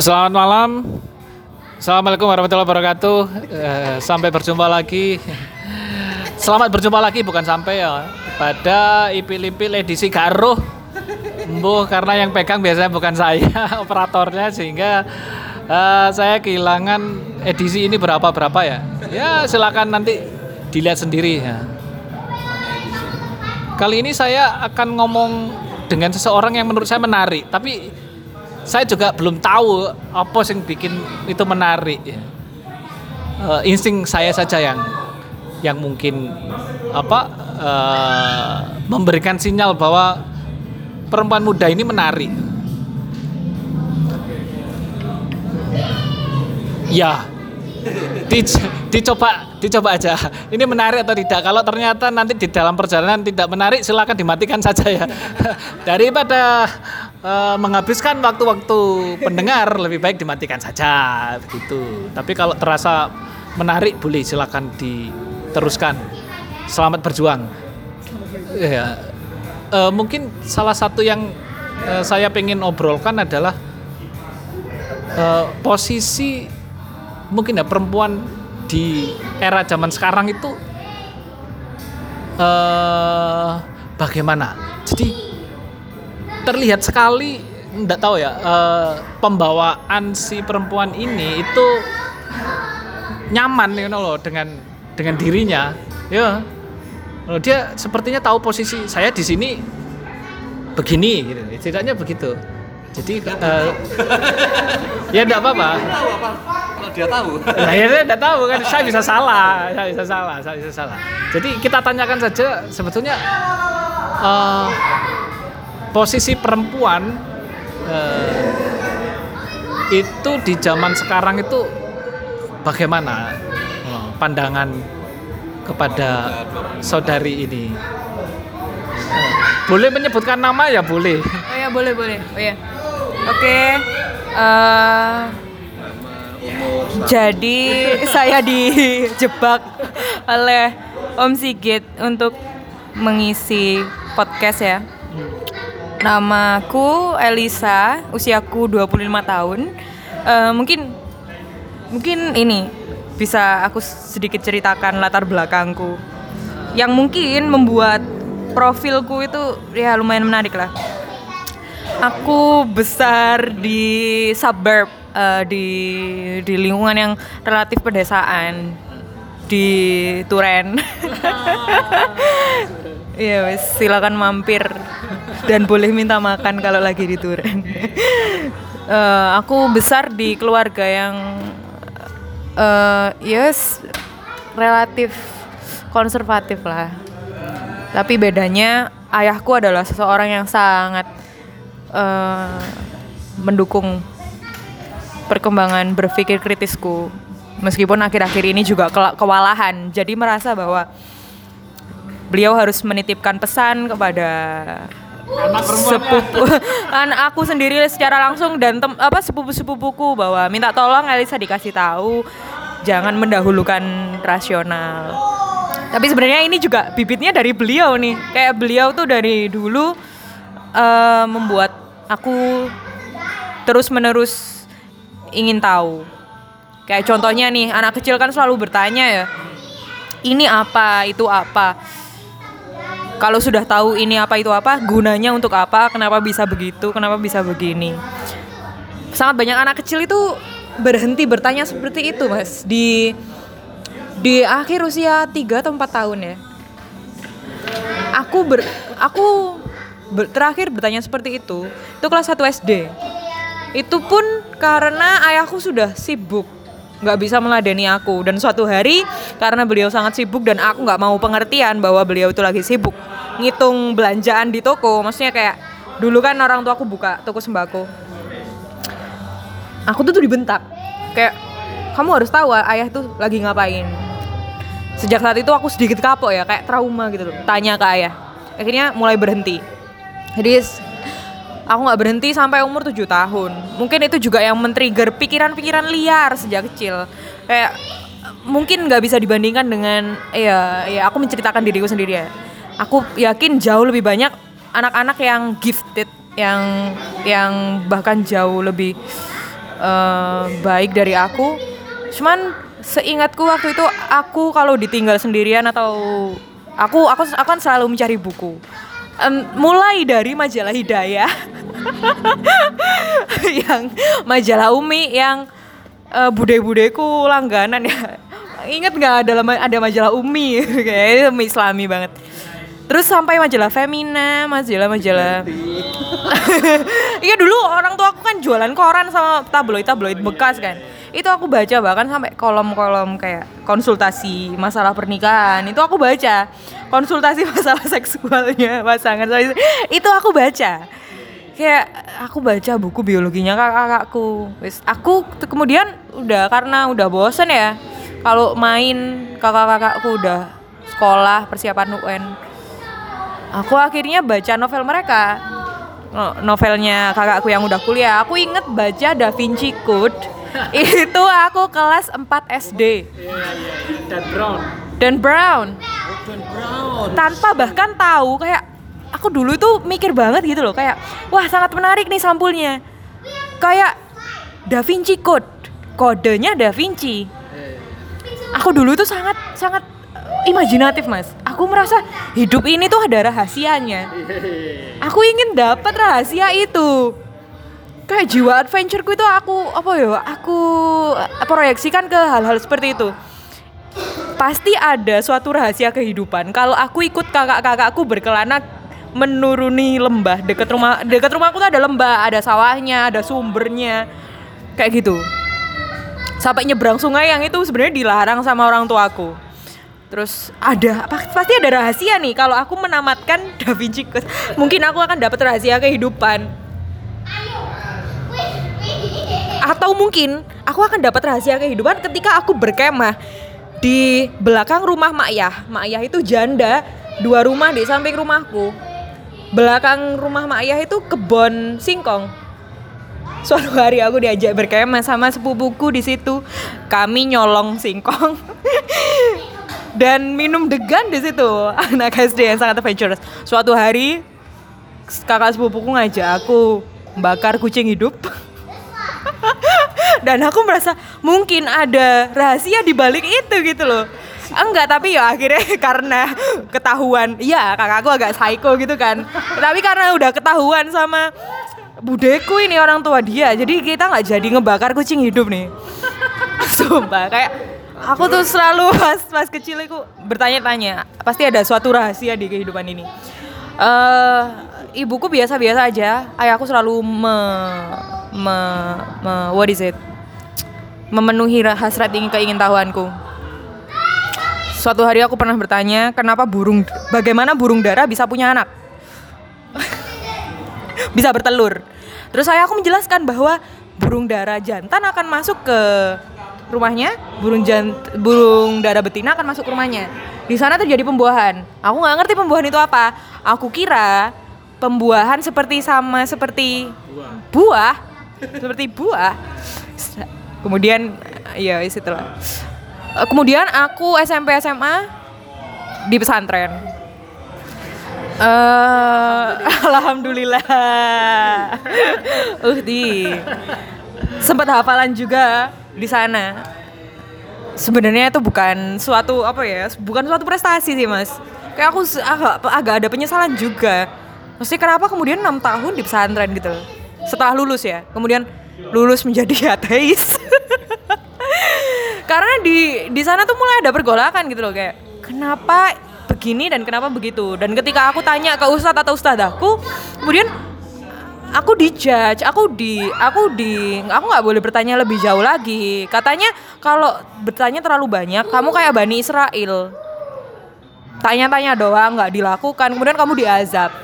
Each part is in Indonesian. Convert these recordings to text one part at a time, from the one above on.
Selamat malam. Assalamualaikum warahmatullahi wabarakatuh. Eh, sampai berjumpa lagi. Selamat berjumpa lagi bukan sampai ya pada ipil-ipil edisi Garuh. Mbuh karena yang pegang biasanya bukan saya operatornya sehingga eh, saya kehilangan edisi ini berapa berapa ya. Ya silakan nanti dilihat sendiri ya. Kali ini saya akan ngomong dengan seseorang yang menurut saya menarik, tapi saya juga belum tahu apa yang bikin itu menarik. Eh, insting saya saja yang yang mungkin apa eh, memberikan sinyal bahwa perempuan muda ini menarik. Ya, Di- dicoba dicoba aja. Ini menarik atau tidak? Kalau ternyata nanti di dalam perjalanan tidak menarik, silakan dimatikan saja ya. Daripada eh, menghabiskan waktu-waktu pendengar, lebih baik dimatikan saja begitu. Tapi kalau terasa menarik, boleh silakan diteruskan. Selamat berjuang. Ya, eh, mungkin salah satu yang eh, saya pengen obrolkan adalah eh, posisi mungkin ya perempuan di era zaman sekarang itu eh bagaimana? Jadi terlihat sekali enggak tahu ya eh, pembawaan si perempuan ini itu nyaman you know loh dengan dengan dirinya. Ya. Loh, dia sepertinya tahu posisi saya di sini begini gitu. Setidaknya begitu. Jadi eh, ya enggak apa-apa. Kalau dia tahu. Nah, ya saya tidak tahu kan, saya bisa salah, saya bisa salah, saya bisa salah. Jadi kita tanyakan saja sebetulnya eh, posisi perempuan eh, itu di zaman sekarang itu bagaimana eh, pandangan kepada saudari ini? Eh, boleh menyebutkan nama ya boleh. Oh ya boleh boleh. Oh ya. Oke. eh, jadi saya dijebak oleh Om Sigit untuk mengisi podcast ya. Namaku Elisa, usiaku 25 tahun. Eh, mungkin mungkin ini bisa aku sedikit ceritakan latar belakangku yang mungkin membuat profilku itu ya lumayan menarik lah. Aku besar di suburb eh, di di lingkungan yang relatif pedesaan di Turen. Iya wes silakan mampir dan boleh minta makan kalau lagi di Turen. Eh, aku besar di keluarga yang eh yes relatif konservatif lah. Tapi bedanya ayahku adalah seseorang yang sangat eh, mendukung perkembangan berpikir kritisku. Meskipun akhir-akhir ini juga ke- kewalahan, jadi merasa bahwa beliau harus menitipkan pesan kepada sepupu anak aku sendiri secara langsung dan tem, apa sepupu-sepupuku bahwa minta tolong Elisa dikasih tahu jangan mendahulukan rasional. Tapi sebenarnya ini juga bibitnya dari beliau nih. Kayak beliau tuh dari dulu eh, membuat aku terus-menerus ingin tahu. Kayak contohnya nih, anak kecil kan selalu bertanya ya. Ini apa, itu apa. Kalau sudah tahu ini apa itu apa, gunanya untuk apa, kenapa bisa begitu, kenapa bisa begini. Sangat banyak anak kecil itu berhenti bertanya seperti itu, Mas. Di di akhir usia 3 atau 4 tahun ya. Aku ber aku ber- terakhir bertanya seperti itu itu kelas 1 SD. Itu pun karena ayahku sudah sibuk nggak bisa meladeni aku. Dan suatu hari karena beliau sangat sibuk dan aku nggak mau pengertian bahwa beliau itu lagi sibuk ngitung belanjaan di toko. Maksudnya kayak dulu kan orang tua aku buka toko sembako. Aku tuh tuh dibentak. Kayak kamu harus tahu ayah tuh lagi ngapain. Sejak saat itu aku sedikit kapok ya kayak trauma gitu loh. Tanya ke ayah. Akhirnya mulai berhenti. Jadi aku nggak berhenti sampai umur 7 tahun mungkin itu juga yang men-trigger pikiran-pikiran liar sejak kecil kayak mungkin nggak bisa dibandingkan dengan ya ya aku menceritakan diriku sendiri ya aku yakin jauh lebih banyak anak-anak yang gifted yang yang bahkan jauh lebih eh, baik dari aku. Cuman seingatku waktu itu aku kalau ditinggal sendirian atau aku aku akan selalu mencari buku. Em, mulai dari majalah Hidayah yang majalah Umi yang eh, bude-budeku langganan ya. Ingat nggak ada ada majalah Umi kayak Umi Islami banget. Terus sampai majalah Femina, majalah-majalah. Iya dulu orang tua aku kan jualan koran sama tabloid-tabloid bekas kan. Itu aku baca bahkan sampai kolom-kolom kayak konsultasi masalah pernikahan. Itu aku baca. Konsultasi masalah seksualnya pasangan. Itu aku baca kayak aku baca buku biologinya kakak-kakakku. Wis aku kemudian udah karena udah bosen ya kalau main kakak-kakakku udah sekolah persiapan UN. Aku akhirnya baca novel mereka. No- Novelnya kakakku yang udah kuliah. Aku inget baca Da Vinci Code. Itu aku kelas 4 SD. Dan Brown. Dan Brown. Tanpa bahkan tahu kayak aku dulu itu mikir banget gitu loh kayak wah sangat menarik nih sampulnya. Kayak Da Vinci Code. Kodenya Da Vinci. Aku dulu tuh sangat sangat imajinatif, Mas. Aku merasa hidup ini tuh ada rahasianya. Aku ingin dapat rahasia itu. Kayak jiwa adventureku itu aku apa ya? Aku proyeksikan ke hal-hal seperti itu pasti ada suatu rahasia kehidupan. Kalau aku ikut kakak-kakakku berkelana menuruni lembah dekat rumah dekat rumahku tuh ada lembah, ada sawahnya, ada sumbernya. Kayak gitu. Sampai nyebrang sungai yang itu sebenarnya dilarang sama orang tuaku. Terus ada pa- pasti ada rahasia nih kalau aku menamatkan Da Vinci. Mungkin aku akan dapat rahasia kehidupan. Atau mungkin aku akan dapat rahasia kehidupan ketika aku berkemah di belakang rumah Mak Yah. Mak Yah itu janda, dua rumah di samping rumahku. Belakang rumah Mak Yah itu kebon singkong. Suatu hari aku diajak berkemah sama sepupuku di situ. Kami nyolong singkong dan minum degan di situ. Anak SD yang sangat adventurous. Suatu hari kakak sepupuku ngajak aku bakar kucing hidup. dan aku merasa mungkin ada rahasia di balik itu gitu loh. Enggak, tapi ya akhirnya karena ketahuan, iya kakakku agak psycho gitu kan. Tapi karena udah ketahuan sama budeku ini orang tua dia, jadi kita nggak jadi ngebakar kucing hidup nih. Sumpah, kayak aku tuh selalu pas pas kecil itu bertanya-tanya, pasti ada suatu rahasia di kehidupan ini. Eh ibuku biasa-biasa aja, ayahku selalu me, me, me what is it? memenuhi ra- hasrat ingin keingintahuanku. Suatu hari aku pernah bertanya, kenapa burung bagaimana burung dara bisa punya anak? bisa bertelur. Terus saya aku menjelaskan bahwa burung dara jantan akan masuk ke rumahnya, burung jant burung dara betina akan masuk ke rumahnya. Di sana terjadi pembuahan. Aku nggak ngerti pembuahan itu apa. Aku kira pembuahan seperti sama seperti buah, seperti buah. Kemudian ya itulah. Eh, Kemudian aku SMP SMA di pesantren. eh alhamdulillah. Uh di sempat hafalan juga di sana. Sebenarnya itu bukan suatu apa ya, bukan suatu prestasi sih mas. Kayak aku agak agak ada penyesalan juga. Mesti kenapa kemudian enam tahun di pesantren gitu. Setelah lulus ya, kemudian lulus menjadi ateis. Karena di di sana tuh mulai ada pergolakan gitu loh kayak kenapa begini dan kenapa begitu. Dan ketika aku tanya ke ustadz atau ustadahku, kemudian aku dijudge, aku di aku di aku nggak boleh bertanya lebih jauh lagi. Katanya kalau bertanya terlalu banyak, kamu kayak Bani Israel. Tanya-tanya doang nggak dilakukan, kemudian kamu diazab.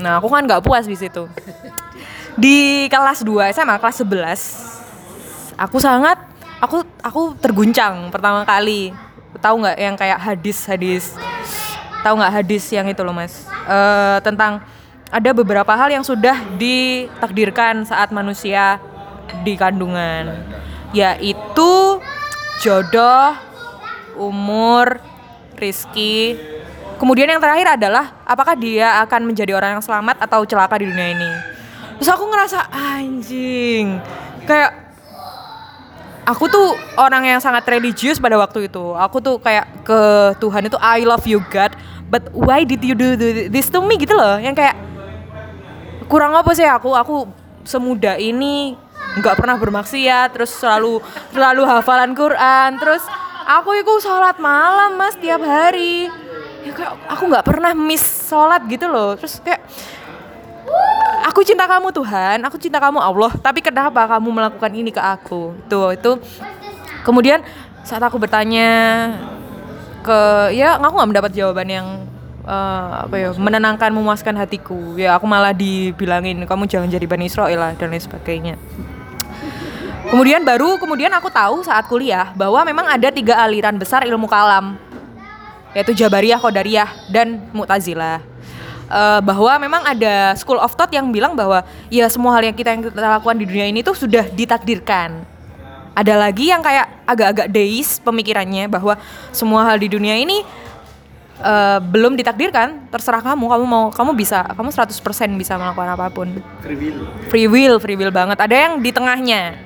Nah, aku kan nggak puas di situ. Di kelas 2 SMA kelas 11 aku sangat aku aku terguncang pertama kali. Tahu nggak yang kayak hadis-hadis tahu nggak hadis yang itu loh mas Eh, tentang ada beberapa hal yang sudah ditakdirkan saat manusia di kandungan yaitu jodoh umur rizki kemudian yang terakhir adalah apakah dia akan menjadi orang yang selamat atau celaka di dunia ini terus aku ngerasa anjing kayak aku tuh orang yang sangat religius pada waktu itu. Aku tuh kayak ke Tuhan itu I love you God, but why did you do this to me gitu loh. Yang kayak kurang apa sih aku? Aku semuda ini nggak pernah bermaksiat, terus selalu selalu hafalan Quran, terus aku itu sholat malam mas tiap hari. Ya kayak aku nggak pernah miss sholat gitu loh. Terus kayak aku cinta kamu Tuhan, aku cinta kamu Allah, tapi kenapa kamu melakukan ini ke aku? Tuh, itu kemudian saat aku bertanya ke ya aku nggak mendapat jawaban yang eh, apa ya menenangkan memuaskan hatiku ya aku malah dibilangin kamu jangan jadi bani Israel lah dan lain sebagainya kemudian baru kemudian aku tahu saat kuliah bahwa memang ada tiga aliran besar ilmu kalam yaitu Jabariyah, Qadariyah, dan Mu'tazilah. Eh, bahwa memang ada school of thought yang bilang bahwa ya semua hal yang kita yang kita lakukan di dunia ini tuh sudah ditakdirkan. Ada lagi yang kayak agak-agak deis pemikirannya bahwa semua hal di dunia ini eh, belum ditakdirkan, terserah kamu, kamu mau kamu bisa, kamu 100% bisa melakukan apa pun. Free will. Free will, free will banget. Ada yang di tengahnya.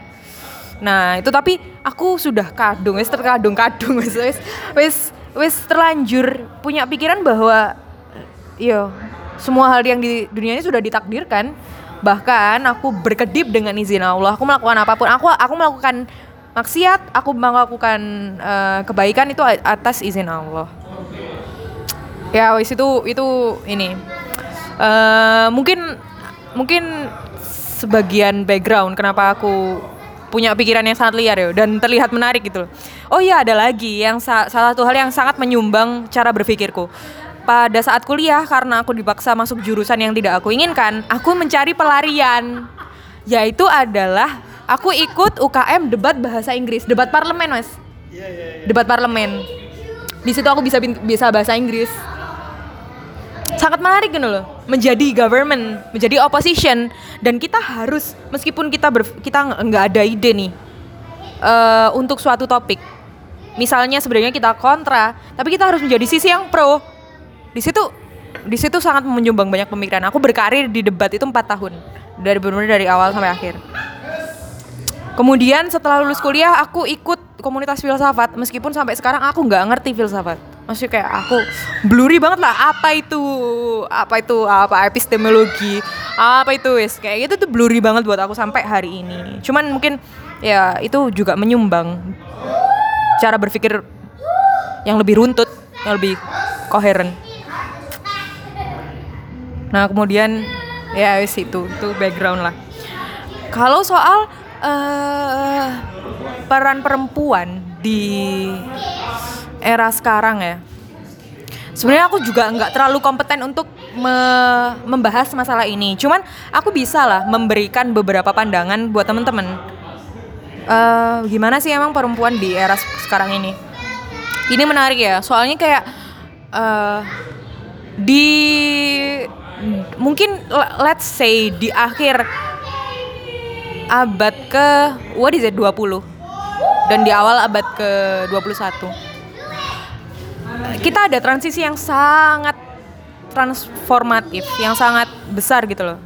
Nah, itu tapi aku sudah kadung, wis terkadung-kadung wis wis wis wis terlanjur punya pikiran bahwa yo semua hal yang di dunia ini sudah ditakdirkan. Bahkan aku berkedip dengan izin Allah. Aku melakukan apa pun. Aku aku melakukan maksiat, aku melakukan eh, kebaikan itu atas izin Allah. Ya, wis itu itu ini. eh mungkin mungkin sebagian background kenapa aku punya pikiran yang sangat liar ya dan terlihat menarik gitu loh. Oh iya ada lagi yang sa- salah satu hal yang sangat menyumbang cara berpikirku. Pada saat kuliah karena aku dipaksa masuk jurusan yang tidak aku inginkan, aku mencari pelarian. Yaitu adalah aku ikut UKM debat bahasa Inggris, debat parlemen, Mas. Debat parlemen. Di situ aku bisa bisa bahasa Inggris sangat menarik gitu loh. Menjadi government menjadi opposition. Dan kita harus meskipun kita ber, kita nggak- ada ide nih eh, untuk suatu topik. Misalnya sebenarnya kita kontra tapi kita harus menjadi sisi yang pro. Di situ di situ sangat menyumbang banyak pemikiran. Aku berkarir di debat itu empat tahun. Dari benar dari awal sampai akhir. Kemudian setelah lulus kuliah aku ikut komunitas filsafat. Meskipun sampai sekarang aku nggak ngerti filsafat. Maksudnya kayak aku blurry banget lah apa itu apa itu apa epistemologi apa itu wes kayak gitu tuh blurry banget buat aku sampai hari ini. Cuman mungkin ya itu juga menyumbang cara berpikir yang lebih runtut, yang lebih koheren. Nah kemudian ya wes itu itu background lah. Kalau soal eh, peran perempuan di era sekarang ya, sebenarnya aku juga nggak terlalu kompeten untuk me- membahas masalah ini. Cuman aku bisa lah memberikan beberapa pandangan buat temen-temen. Eh, gimana sih emang perempuan di era se- sekarang ini? Ini menarik ya, soalnya kayak eh, di mungkin le- let's say di akhir abad ke what is it 20 dan di awal abad ke 21 kita ada transisi yang sangat transformatif yang sangat besar gitu loh.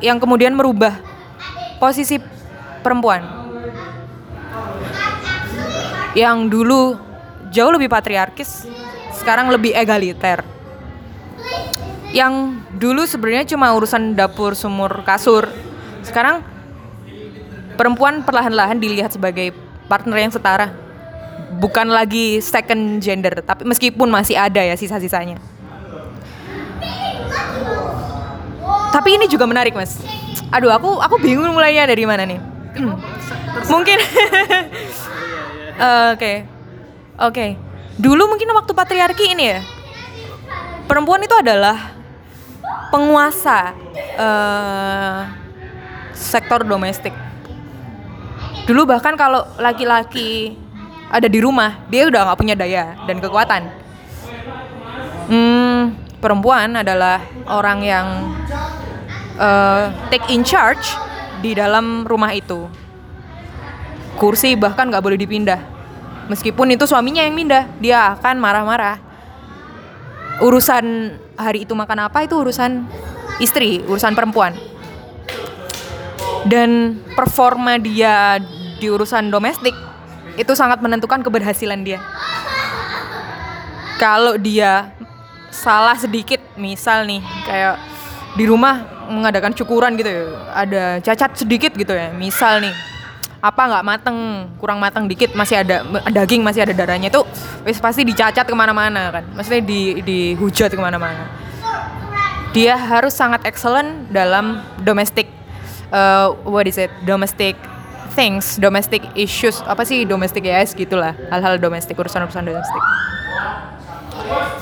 Yang kemudian merubah posisi perempuan. Yang dulu jauh lebih patriarkis sekarang lebih egaliter. Yang dulu sebenarnya cuma urusan dapur sumur kasur. Sekarang perempuan perlahan-lahan dilihat sebagai partner yang setara bukan lagi second gender tapi meskipun masih ada ya sisa-sisanya. Tapi ini juga menarik mas. Aduh aku aku bingung mulainya dari mana nih. Mungkin oke. Oke. Dulu mungkin waktu patriarki ini ya perempuan itu adalah penguasa eh, sektor domestik. Dulu bahkan kalau laki-laki ada di rumah dia udah nggak punya daya dan kekuatan. Hmm, perempuan adalah orang yang eh, take in charge di dalam rumah itu. Kursi bahkan nggak boleh dipindah. Meskipun itu suaminya yang pindah dia akan marah-marah. Urusan hari itu makan apa itu urusan istri urusan perempuan. Dan performa dia di urusan domestik itu sangat menentukan keberhasilan dia. Kalau dia salah sedikit, misal nih kayak di rumah mengadakan cukuran gitu ya, ada cacat sedikit gitu ya, misal nih apa nggak mateng, kurang mateng dikit, masih ada daging masih ada darahnya itu, wis pasti dicacat ke mana-mana kan, maksudnya di dihujat ke mana-mana. Dia harus sangat excellent dalam domestic, uh, what is it, domestic things, domestic issues, apa sih domestic yes gitulah, hal-hal domestik urusan-urusan domestik.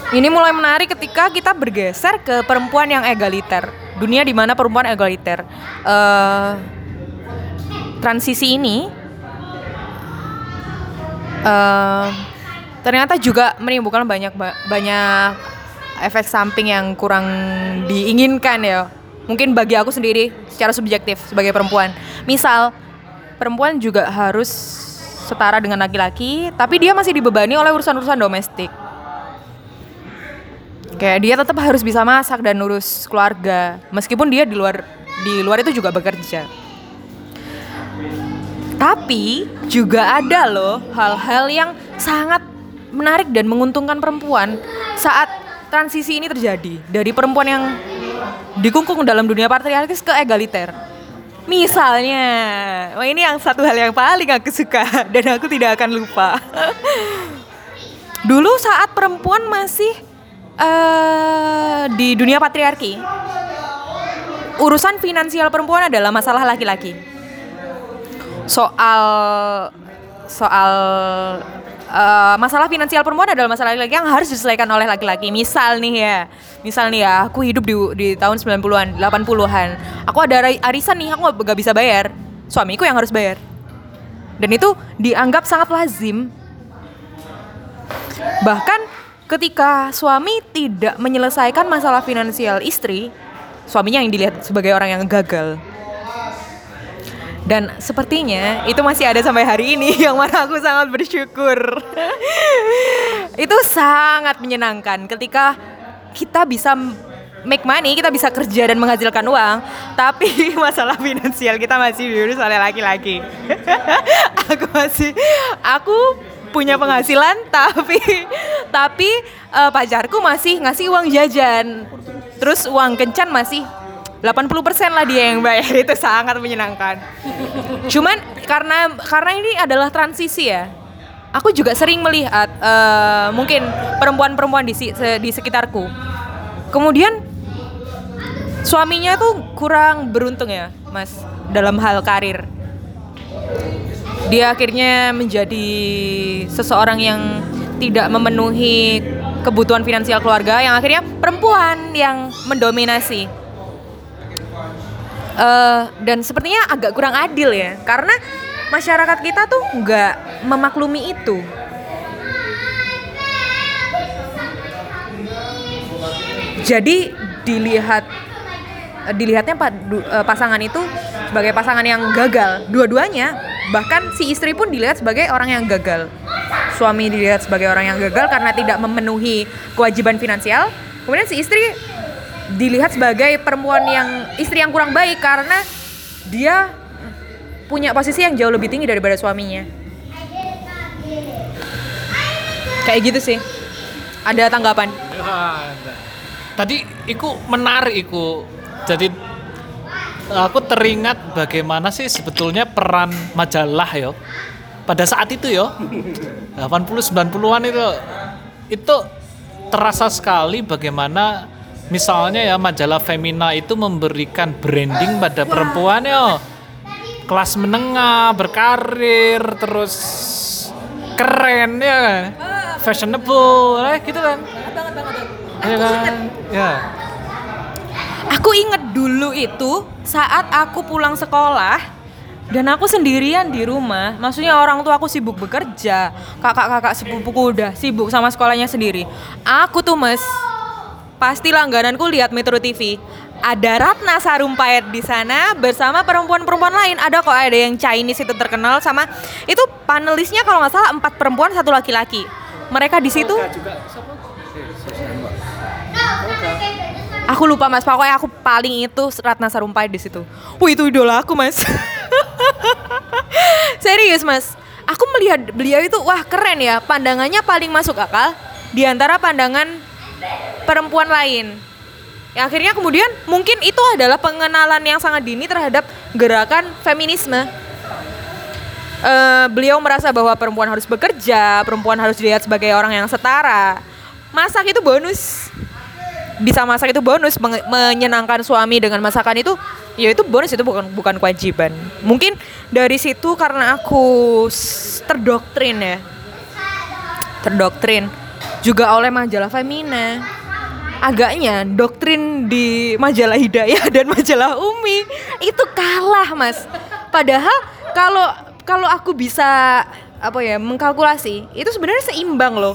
Ini mulai menarik ketika kita bergeser ke perempuan yang egaliter. Dunia di mana perempuan egaliter. Uh, transisi ini uh, ternyata juga menimbulkan banyak banyak efek samping yang kurang diinginkan ya. Mungkin bagi aku sendiri secara subjektif sebagai perempuan. Misal perempuan juga harus setara dengan laki-laki, tapi dia masih dibebani oleh urusan-urusan domestik. Kayak dia tetap harus bisa masak dan urus keluarga, meskipun dia di luar di luar itu juga bekerja. Tapi juga ada loh hal-hal yang sangat menarik dan menguntungkan perempuan saat transisi ini terjadi dari perempuan yang dikungkung dalam dunia patriarkis ke egaliter. Misalnya, wah ini yang satu hal yang paling aku suka dan aku tidak akan lupa. Dulu saat perempuan masih uh, di dunia patriarki, urusan finansial perempuan adalah masalah laki-laki. Soal soal uh, masalah finansial perempuan adalah masalah laki-laki yang harus diselesaikan oleh laki-laki. Misal nih ya, misal nih ya, aku hidup di di tahun 90-an, 80-an. Aku ada arisan nih, aku gak bisa bayar. Suamiku yang harus bayar. Dan itu dianggap sangat lazim. Bahkan ketika suami tidak menyelesaikan masalah finansial istri, suaminya yang dilihat sebagai orang yang gagal. Dan sepertinya itu masih ada sampai hari ini yang mana aku sangat bersyukur. itu sangat menyenangkan ketika kita bisa make money, kita bisa kerja dan menghasilkan uang, tapi masalah finansial kita masih diurus oleh laki-laki. aku masih aku punya penghasilan tapi tapi uh, pacarku masih ngasih uang jajan. Terus uang kencan masih 80% lah dia yang bayar itu sangat menyenangkan. Cuman karena karena ini adalah transisi ya. Aku juga sering melihat uh, mungkin perempuan-perempuan di di sekitarku. Kemudian suaminya tuh kurang beruntung ya, Mas, dalam hal karir. Dia akhirnya menjadi seseorang yang tidak memenuhi kebutuhan finansial keluarga yang akhirnya perempuan yang mendominasi uh, dan sepertinya agak kurang adil ya. Karena masyarakat kita tuh nggak memaklumi itu. Jadi dilihat dilihatnya eh, pasangan itu sebagai pasangan yang gagal. Dua-duanya bahkan si istri pun dilihat sebagai orang yang gagal. Suami dilihat sebagai orang yang gagal karena tidak memenuhi kewajiban finansial. Kemudian si istri dilihat sebagai perempuan yang istri yang kurang baik karena dia punya posisi yang jauh lebih tinggi daripada suaminya. Kayak gitu sih. Ada tanggapan? Tadi iku menarik iku. Jadi aku teringat bagaimana sih sebetulnya peran majalah yo pada saat itu yo 80 90-an itu itu terasa sekali bagaimana misalnya ya majalah Femina itu memberikan branding pada perempuan ya. Kelas menengah berkarir terus keren ya. Fashionable eh gitu kan? Ya ya. Aku inget dulu itu saat aku pulang sekolah dan aku sendirian di rumah. Maksudnya orang tua aku sibuk bekerja kakak-kakak sepupuku udah sibuk sama sekolahnya sendiri. Aku tuh mas pasti langgananku lihat Metro TV. Ada Ratna Sarumpait di sana bersama perempuan-perempuan lain. Ada kok ada yang Chinese itu terkenal sama itu panelisnya kalau nggak salah empat perempuan satu laki-laki. Mereka di situ. Aku lupa mas, pokoknya aku paling itu Ratna Sarumpait di situ. Wih itu idola aku mas. Serius mas, aku melihat beliau itu wah keren ya, pandangannya paling masuk akal di antara pandangan perempuan lain. Yang akhirnya kemudian mungkin itu adalah pengenalan yang sangat dini terhadap gerakan feminisme. Eh, beliau merasa bahwa perempuan harus bekerja, perempuan harus dilihat sebagai orang yang setara. Masak itu bonus. Bisa masak itu bonus, menyenangkan suami dengan masakan itu ya itu bonus itu bukan bukan kewajiban. Mungkin dari situ karena aku terdoktrin ya. Terdoktrin juga oleh majalah Femina. Agaknya doktrin di majalah Hidayah dan majalah Umi itu kalah, Mas. Padahal kalau kalau aku bisa apa ya mengkalkulasi itu sebenarnya seimbang loh.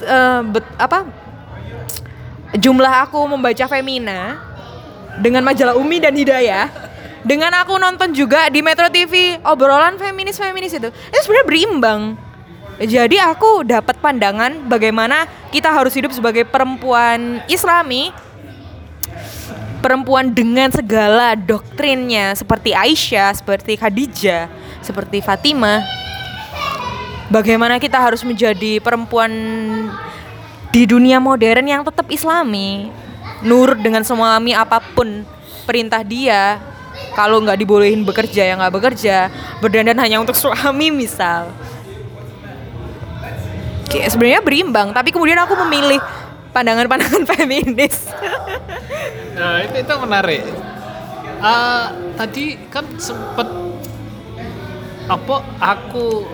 Eh, bet- apa jumlah aku membaca Femina dengan majalah Umi dan Hidayah dengan aku nonton juga di Metro TV obrolan feminis feminis itu itu sebenarnya berimbang jadi aku dapat pandangan bagaimana kita harus hidup sebagai perempuan Islami perempuan dengan segala doktrinnya seperti Aisyah seperti Khadijah seperti Fatimah. Bagaimana kita harus menjadi perempuan di dunia modern yang tetap islami nurut dengan suami apa pun perintah dia. Kalau nggak dibolehin bekerja ya nggak bekerja berdandan hanya untuk suami misal sebenarnya berimbang tapi kemudian aku memilih pandangan-pandangan feminis Nah, itu itu menarik. Ah, tadi kan sempet apa aku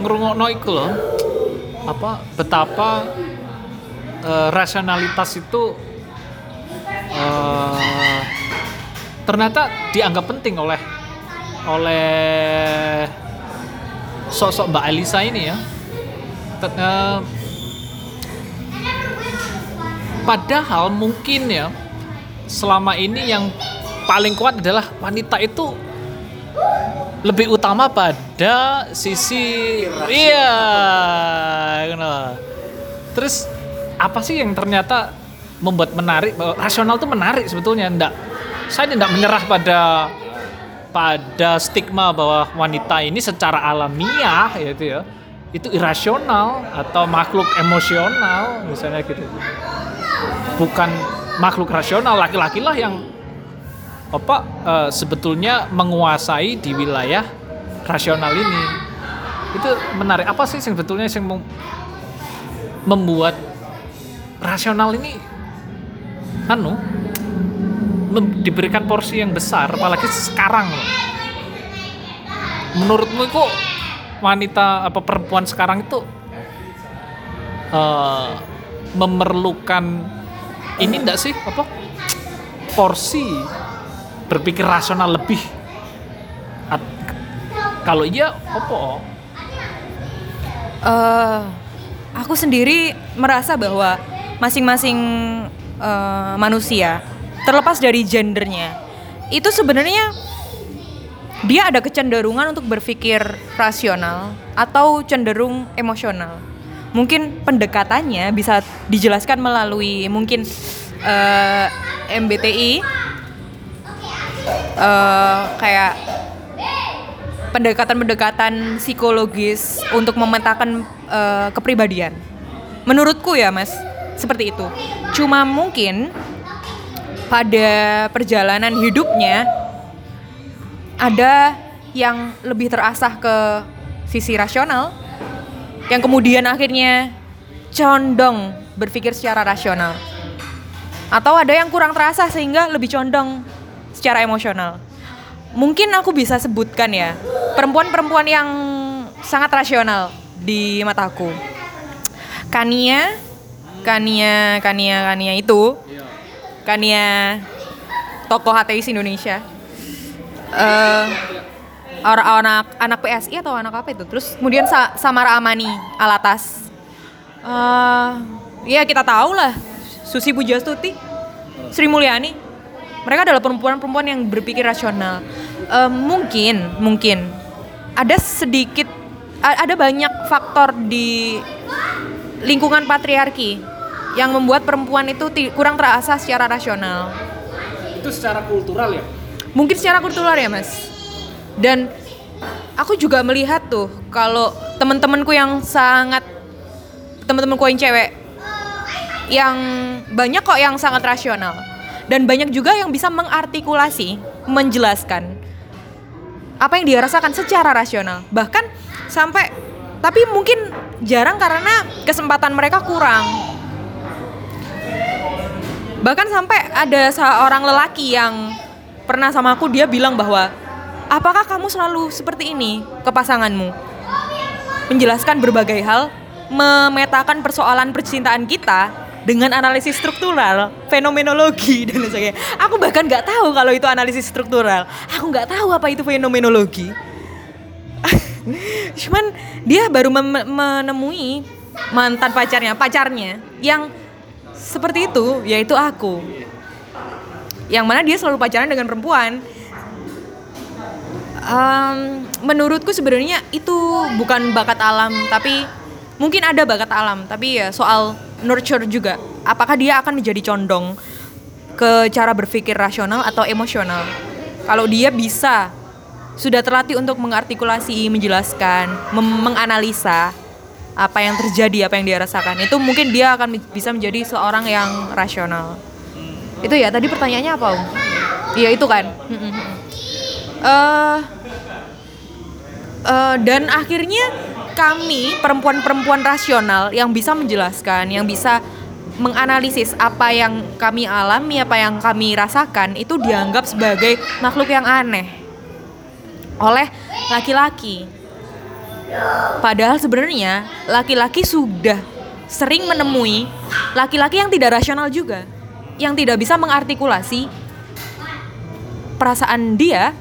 ngerungokno loh. Apa betapa eh, rasionalitas itu eh, ternyata dianggap penting oleh oleh sosok Mbak Elisa ini ya. Eh, Padahal mungkin ya selama ini yang paling kuat adalah wanita itu lebih utama pada sisi iya kenal. Terus apa sih yang ternyata membuat menarik rasional itu menarik sebetulnya enggak saya tidak menyerah pada pada stigma bahwa wanita ini secara alamiah gitu ya itu irasional atau makhluk emosional misalnya gitu. Bukan makhluk rasional laki-laki lah yang apa eh, sebetulnya menguasai di wilayah rasional ini. Itu menarik. Apa sih sebetulnya yang mem- membuat rasional ini anu diberikan porsi yang besar apalagi sekarang menurutmu kok wanita apa perempuan sekarang itu eh, memerlukan ini enggak sih? Apa? Porsi berpikir rasional lebih. At- kalau iya apa? Eh, aku sendiri merasa bahwa masing-masing eh, manusia terlepas dari gendernya itu sebenarnya dia ada kecenderungan untuk berpikir rasional atau cenderung emosional. Mungkin pendekatannya bisa dijelaskan melalui mungkin eh, MBTI eh, kayak pendekatan-pendekatan psikologis untuk memetakan eh, kepribadian. Menurutku ya, Mas, seperti itu. Cuma mungkin pada perjalanan hidupnya ada yang lebih terasah ke sisi rasional yang kemudian akhirnya condong berpikir secara rasional. Atau ada yang kurang terasa sehingga lebih condong secara emosional. Mungkin aku bisa sebutkan ya, perempuan-perempuan yang sangat rasional di mataku. Kania, Kania, Kania, Kania itu, Kania tokoh ateis Indonesia. Eh orang anak anak PSI atau anak apa itu? Terus kemudian Sa- Samara Amani Alatas. Eh ya kita tahu lah Susi Pujastuti, Sri Mulyani. Mereka adalah perempuan-perempuan yang berpikir rasional. Eh, mungkin, mungkin ada sedikit, ada banyak faktor di lingkungan patriarki yang membuat perempuan itu kurang terasa secara rasional. Itu secara kultural ya. Mungkin secara kultural ya, Mas. Dan aku juga melihat tuh kalau teman-temanku yang sangat teman-temanku yang cewek yang banyak kok yang sangat rasional dan banyak juga yang bisa mengartikulasi, menjelaskan apa yang dia rasakan secara rasional. Bahkan sampai tapi mungkin jarang karena kesempatan mereka kurang. Bahkan sampai ada seorang lelaki yang pernah sama aku dia bilang bahwa apakah kamu selalu seperti ini ke pasanganmu? Menjelaskan berbagai hal, memetakan persoalan percintaan kita dengan analisis struktural, fenomenologi dan lain sebagainya. Aku bahkan nggak tahu kalau itu analisis struktural. Aku nggak tahu apa itu fenomenologi. Cuman dia baru menemui mantan pacarnya, pacarnya yang seperti itu, yaitu aku. Yang mana dia selalu pacaran dengan perempuan. Em, menurutku sebenarnya itu bukan bakat alam, tapi mungkin ada bakat alam, tapi ya soal nurture juga. Apakah dia akan menjadi condong ke cara berpikir rasional atau emosional? Kalau dia bisa sudah terlatih untuk mengartikulasi, menjelaskan, menganalisa apa yang terjadi, apa yang dia rasakan. Itu mungkin dia akan bisa menjadi seorang yang rasional. Itu ya tadi pertanyaannya apa, Om? Iya, itu kan. Eh eh, dan akhirnya kami perempuan-perempuan rasional yang bisa menjelaskan, yang bisa menganalisis apa yang kami alami, apa yang kami rasakan itu dianggap sebagai makhluk yang aneh oleh laki-laki. Padahal sebenarnya laki-laki sudah sering menemui laki-laki yang tidak rasional juga, yang tidak bisa mengartikulasi perasaan dia,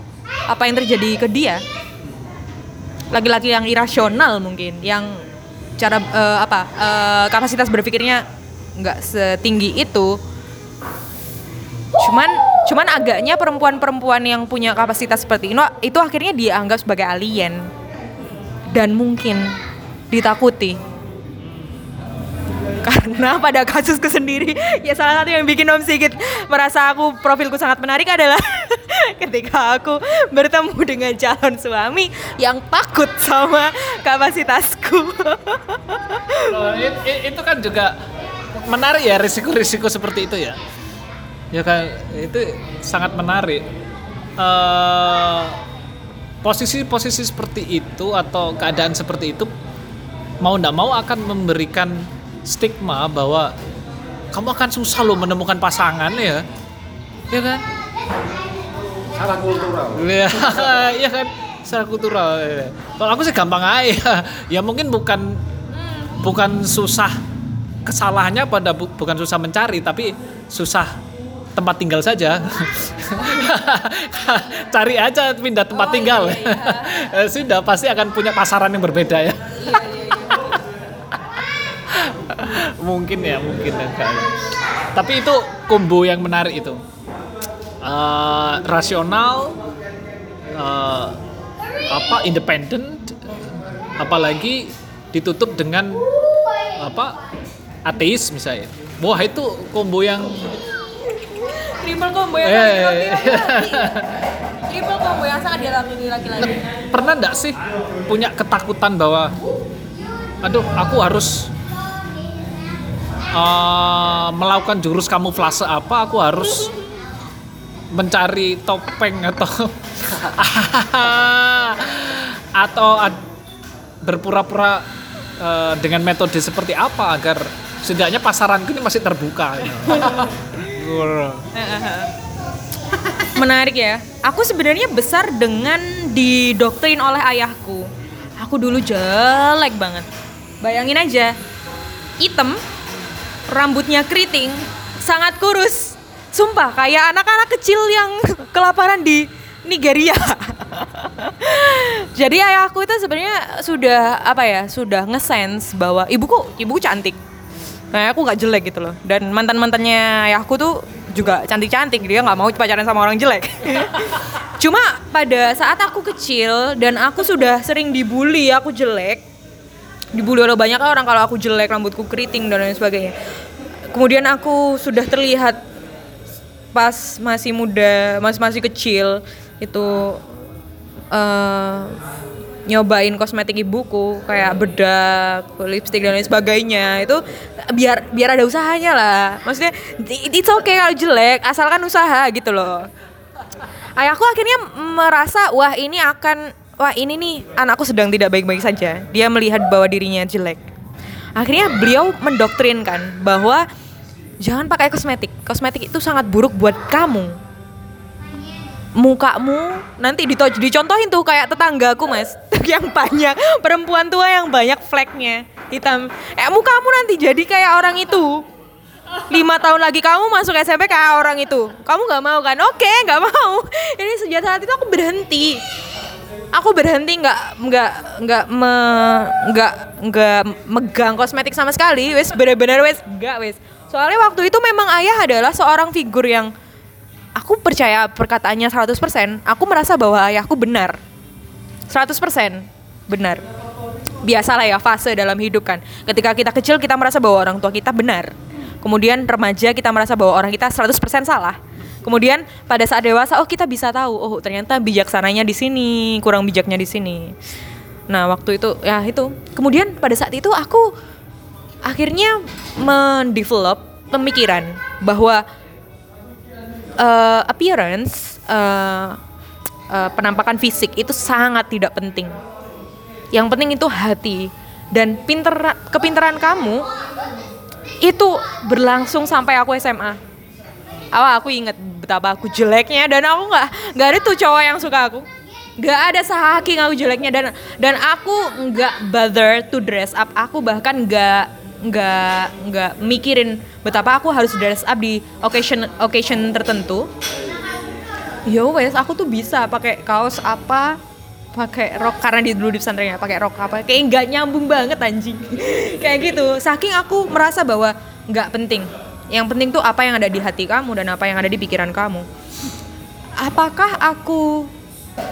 apa yang terjadi ke dia. Laki-laki yang irasional mungkin, yang cara eh, apa eh, kapasitas berpikirnya nggak setinggi itu. Cuman cuman agaknya perempuan-perempuan yang punya kapasitas seperti itu itu akhirnya dianggap sebagai alien dan mungkin ditakuti karena pada kasusku sendiri ya salah satu yang bikin Om Sigit merasa aku profilku sangat menarik adalah ketika aku bertemu dengan calon suami yang takut sama kapasitasku Oh, it- it- itu kan juga menarik ya risiko-risiko seperti itu ya. Ya kan itu sangat menarik. Eh, posisi-posisi seperti itu atau keadaan seperti itu mau tidak mau akan memberikan stigma bahwa kamu akan susah loh menemukan pasangan ya. Ya kan? Salah kultural. Iya, iya kan secara kultural. iya. Kalau aku sih gampang aja. Ya mungkin bukan bukan susah kesalahannya pada bu- bukan susah mencari tapi susah tempat tinggal saja. Cari aja pindah tempat tinggal. Eh, Sudah pasti akan punya pasaran yang berbeda ya. Mungkin ya, mungkin kayaknya. Tapi itu combo yang menarik itu. Eh, rasional eh, apa independen apalagi ditutup dengan apa ateis misalnya wah itu combo yang triple combo yang Eh. dialami triple combo yang sangat dialami laki-laki pernah nggak sih punya ketakutan bahwa aduh aku harus eh, melakukan jurus kamuflase apa aku harus mencari topeng atau atau berpura-pura eh, dengan metode seperti apa agar setidaknya pasaranku ini masih terbuka menarik ya. Aku sebenarnya besar dengan didoktrin oleh ayahku. Aku dulu jelek banget. Bayangin aja hitam rambutnya keriting sangat kurus sumpah kayak anak-anak kecil yang kelaparan di Nigeria jadi ayahku itu sebenarnya sudah apa ya sudah ngesense bahwa ibuku ibuku cantik Nah, aku nggak jelek gitu loh. Dan mantan mantannya ayahku tuh juga cantik cantik. Dia nggak mau pacaran sama orang jelek. Cuma pada saat aku kecil dan aku sudah sering dibully, aku jelek. Dibully oleh banyak orang kalau aku jelek, rambutku keriting dan lain sebagainya. kemudian aku sudah terlihat pas masih muda, masih masih kecil itu eh, nyobain kosmetik ibuku kayak bedak, lipstick dan lain sebagainya itu biar biar ada usahanya lah. Maksudnya it's okay kalau jelek asalkan usaha gitu loh. Ayahku akhirnya merasa wah ini akan wah ini nih anakku sedang tidak baik-baik saja. Dia melihat bahwa dirinya jelek. Akhirnya beliau mendoktrinkan bahwa jangan pakai kosmetik. Kosmetik itu sangat buruk buat kamu. Mukamu nanti dito- dicontohin tuh kayak tetanggaku mas yang banyak perempuan tua yang banyak fleknya hitam. Eh mukamu nanti jadi kayak orang itu. Lima tahun lagi kamu masuk SMP kayak orang itu. Kamu nggak mau kan? Oke, nggak mau. Ini sejak saat itu aku berhenti aku berhenti nggak nggak nggak me, nggak nggak megang kosmetik sama sekali. Wes bener-bener wes nggak wes. Soalnya waktu itu memang ayah adalah seorang figur yang aku percaya perkataannya 100% aku merasa bahwa ayahku benar. 100% benar. Biasalah ya fase dalam hidup kan. Ketika kita kecil kita merasa bahwa orang tua kita benar. Kemudian remaja kita merasa bahwa orang kita 100% salah kemudian pada saat dewasa oh kita bisa tahu oh ternyata bijaksananya di sini kurang bijaknya di sini. Nah waktu itu ya itu. Kemudian pada saat itu aku akhirnya mendevelop pemikiran bahwa eh, appearance eh, eh, penampakan fisik itu sangat tidak penting. Yang penting itu hati. Dan pinter kepintaran kamu itu berlangsung sampai aku SMA awal aku inget betapa aku jeleknya dan aku nggak nggak ada tuh cowok yang suka aku. Nggak ada saking aku jeleknya dan dan aku nggak bother to dress up. Aku bahkan nggak nggak nggak mikirin betapa aku harus dress up di occasion occasion tertentu. Yo wes aku tuh bisa pakai kaos apa pakai rok karena di dulu di pesantrennya pakai rok apa. Kayak nggak nyambung banget anjing. Kayak gitu. Saking aku merasa bahwa nggak penting yang penting tuh apa yang ada di hati kamu dan apa yang ada di pikiran kamu. Apakah aku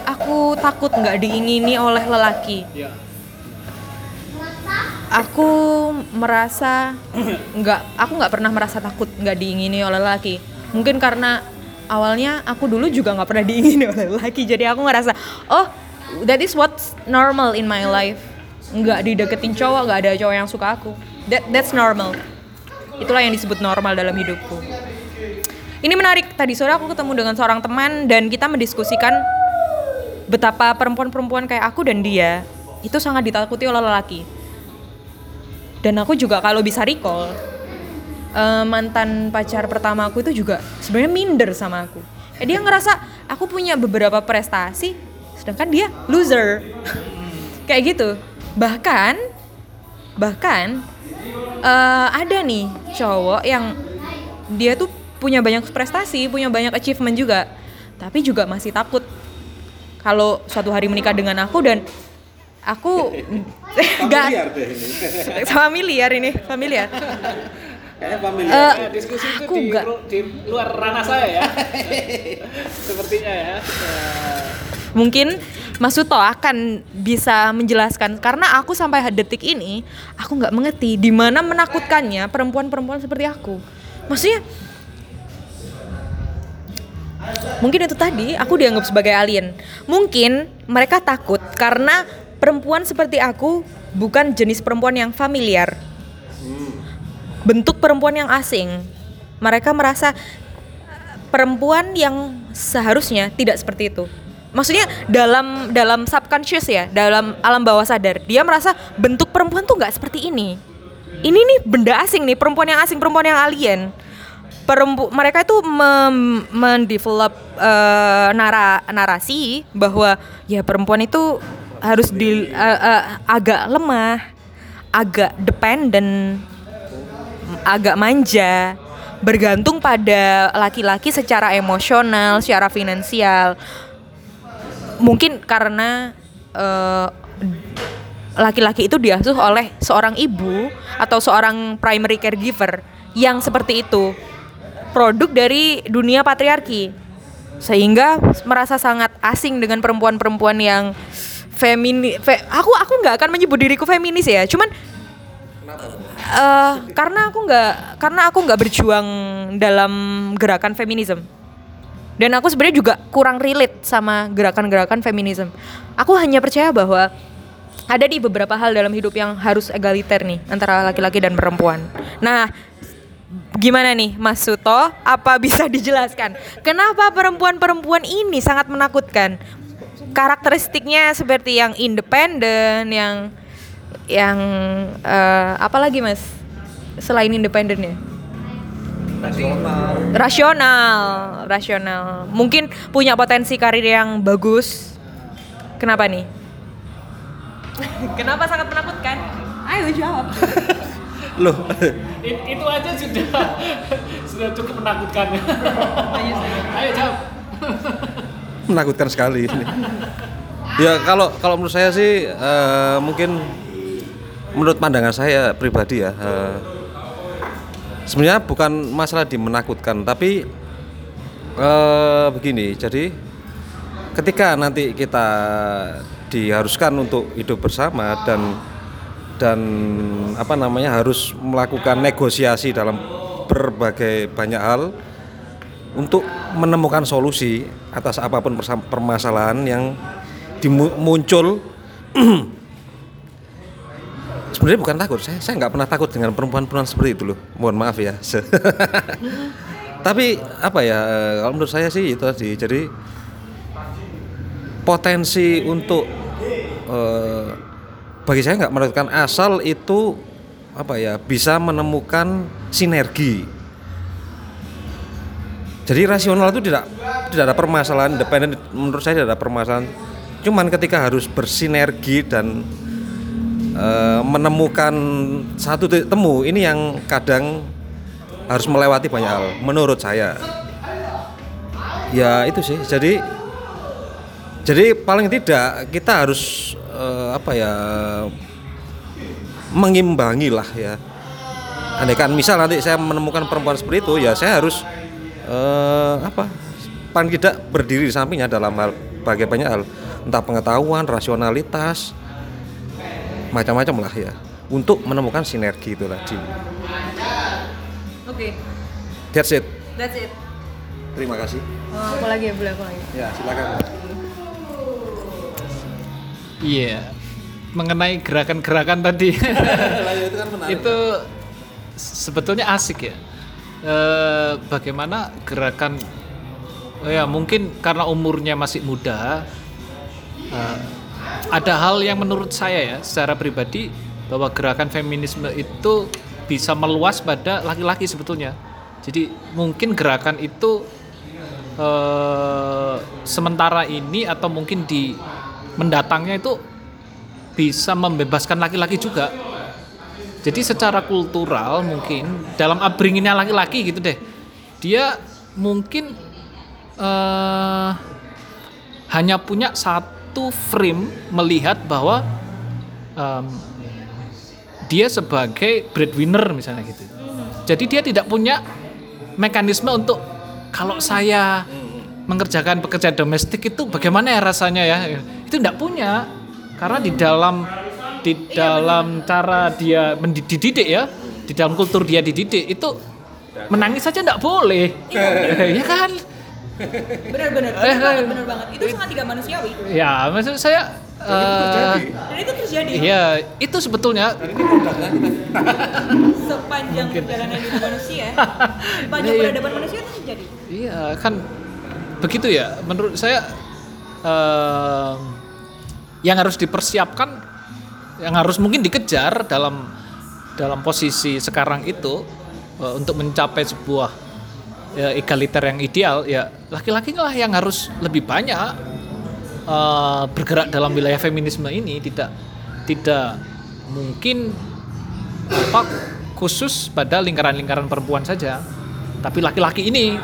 aku takut nggak diingini oleh lelaki? Ya. aku merasa nggak aku nggak pernah merasa takut nggak diingini oleh lelaki. Mungkin karena awalnya aku dulu juga nggak pernah diingini oleh lelaki. Jadi aku ngerasa oh that is what's normal in my life. Nggak dideketin cowok nggak ada cowok yang suka aku. That that's normal itulah yang disebut normal dalam hidupku. Ini menarik. Tadi sore aku ketemu dengan seorang teman dan kita mendiskusikan betapa perempuan-perempuan kayak aku dan dia itu sangat ditakuti oleh lelaki. Dan aku juga kalau bisa recall eh, mantan pacar pertama aku itu juga sebenarnya minder sama aku. Eh, dia ngerasa aku punya beberapa prestasi sedangkan dia loser. Kayak gitu. Bahkan bahkan eh, ada nih cowok yang dia tuh punya banyak prestasi punya banyak achievement juga tapi juga masih takut kalau suatu hari menikah dengan aku dan aku nggak Familiar ini. familiar Kayaknya familiar. Ya, diskusi itu di, ru- di luar ranah saya ya. Sepertinya ya. Ya. mungkin Mas Suto akan bisa menjelaskan. Karena aku sampai detik ini aku nggak mengerti di mana menakutkannya perempuan-perempuan seperti aku. Maksudnya mungkin itu tadi aku dianggap sebagai alien. Mungkin mereka takut karena perempuan seperti aku bukan jenis perempuan yang familiar. Bentuk perempuan yang asing. Mereka merasa perempuan yang seharusnya tidak seperti itu. Maksudnya dalam dalam subconscious ya, dalam alam bawah sadar, dia merasa bentuk perempuan tuh nggak seperti ini. Ini nih benda asing nih, perempuan yang asing, perempuan yang alien. Perempu mereka itu mem- mendevelop eh, nara narasi bahwa ya perempuan itu harus di eh, eh, agak lemah, agak dependen, agak manja, bergantung pada laki-laki secara emosional, secara finansial. Mungkin karena eh, laki-laki itu diasuh oleh seorang ibu atau seorang primary caregiver yang seperti itu. Produk dari dunia patriarki. Sehingga merasa sangat asing dengan perempuan-perempuan yang femini fe- aku aku nggak akan menyebut diriku feminis ya. Cuman Eh, karena aku nggak karena aku nggak berjuang dalam gerakan feminisme dan aku sebenarnya juga kurang relate sama gerakan-gerakan feminisme aku hanya percaya bahwa ada di beberapa hal dalam hidup yang harus egaliter nih antara laki-laki dan perempuan. Nah gimana nih Mas Suto? Apa bisa dijelaskan? Kenapa perempuan-perempuan ini sangat menakutkan? Karakteristiknya seperti yang independen yang yang eh, apa lagi mas? Selain independennya rasional rasional. Mungkin punya potensi karir yang bagus. Kenapa nih? Kenapa sangat menakutkan? Ayo jawab. Loh, itu aja sudah sudah cukup menakutkan. Ayo jawab. menakutkan sekali ini. Ya kalau kalau menurut saya sih eh, mungkin menurut pandangan saya pribadi ya eh, sebenarnya bukan masalah di menakutkan tapi eh, begini jadi ketika nanti kita diharuskan untuk hidup bersama dan dan apa namanya harus melakukan negosiasi dalam berbagai banyak hal untuk menemukan solusi atas apa pun permasalahan yang dimu- muncul sebenarnya bukan takut saya saya nggak pernah takut dengan perempuan-perempuan seperti itu loh. Mohon maaf ya. Tapi apa ya eh, kalau menurut saya sih itu tadi. Jadi potensi untuk eh, bagi saya nggak menentukan asal itu apa ya bisa menemukan sinergi. Jadi rasional itu tidak tidak ada permasalahan independen menurut saya tidak ada permasalahan. Cuman ketika harus bersinergi dan eh, menemukan satu titik temu. Ini yang kadang harus melewati banyak hal menurut saya. Ya itu sih. Jadi jadi paling tidak kita harus eh, apa ya mengimbangi lah ya. Andaikan misal nanti saya menemukan perempuan seperti itu ya saya harus eh, apa paling tidak berdiri di sampingnya dalam hal banyak hal. Entah pengetahuan rasionalitas macam-macam lah ya. Untuk menemukan sinergi itu tadi. Oke. That's it. That's it. Terima kasih. Oh, aku lagi ya boleh aku lagi? Ya silakan. Iya. Mengenai gerakan-gerakan tadi. itu kan menarik. Itu sebetulnya asik ya. Eh, bagaimana gerakan ya mungkin karena umurnya masih muda eh, ada hal yang menurut saya ya secara pribadi bahwa gerakan feminisme itu bisa meluas pada laki-laki sebetulnya. Jadi mungkin gerakan itu eh, sementara ini atau mungkin di mendatangnya itu bisa membebaskan laki-laki juga. Jadi secara kultural mungkin dalam upbringingnya laki-laki gitu deh, dia mungkin eh, hanya punya satu frame melihat bahwa em, dia sebagai breadwinner misalnya gitu. Jadi dia tidak punya mekanisme untuk kalau saya mengerjakan pekerjaan domestik itu bagaimana ya rasanya ya? Itu tidak punya. Karena di dalam di dalam cara dia mendidik ya, di dalam kultur dia dididik itu menangis saja tidak boleh, ya kan? Benar-benar Eh, eh. benar banget itu sangat tidak manusiawi Ya maksud saya. eh, dan itu terjadi Iya, itu sebetulnya sepanjang perjalanan hidup manusia sepanjang Iya, iya. peradaban manusia itu terjadi Iya kan begitu ya. Menurut saya em, yang harus dipersiapkan, yang harus mungkin dikejar dalam dalam posisi sekarang itu eh, untuk mencapai sebuah ya, egaliter yang ideal ya laki-laki lah yang harus lebih banyak eh, bergerak dalam wilayah feminisme ini. Tidak tidak mungkin apa khusus pada lingkaran-lingkaran perempuan saja. Tapi laki-laki ini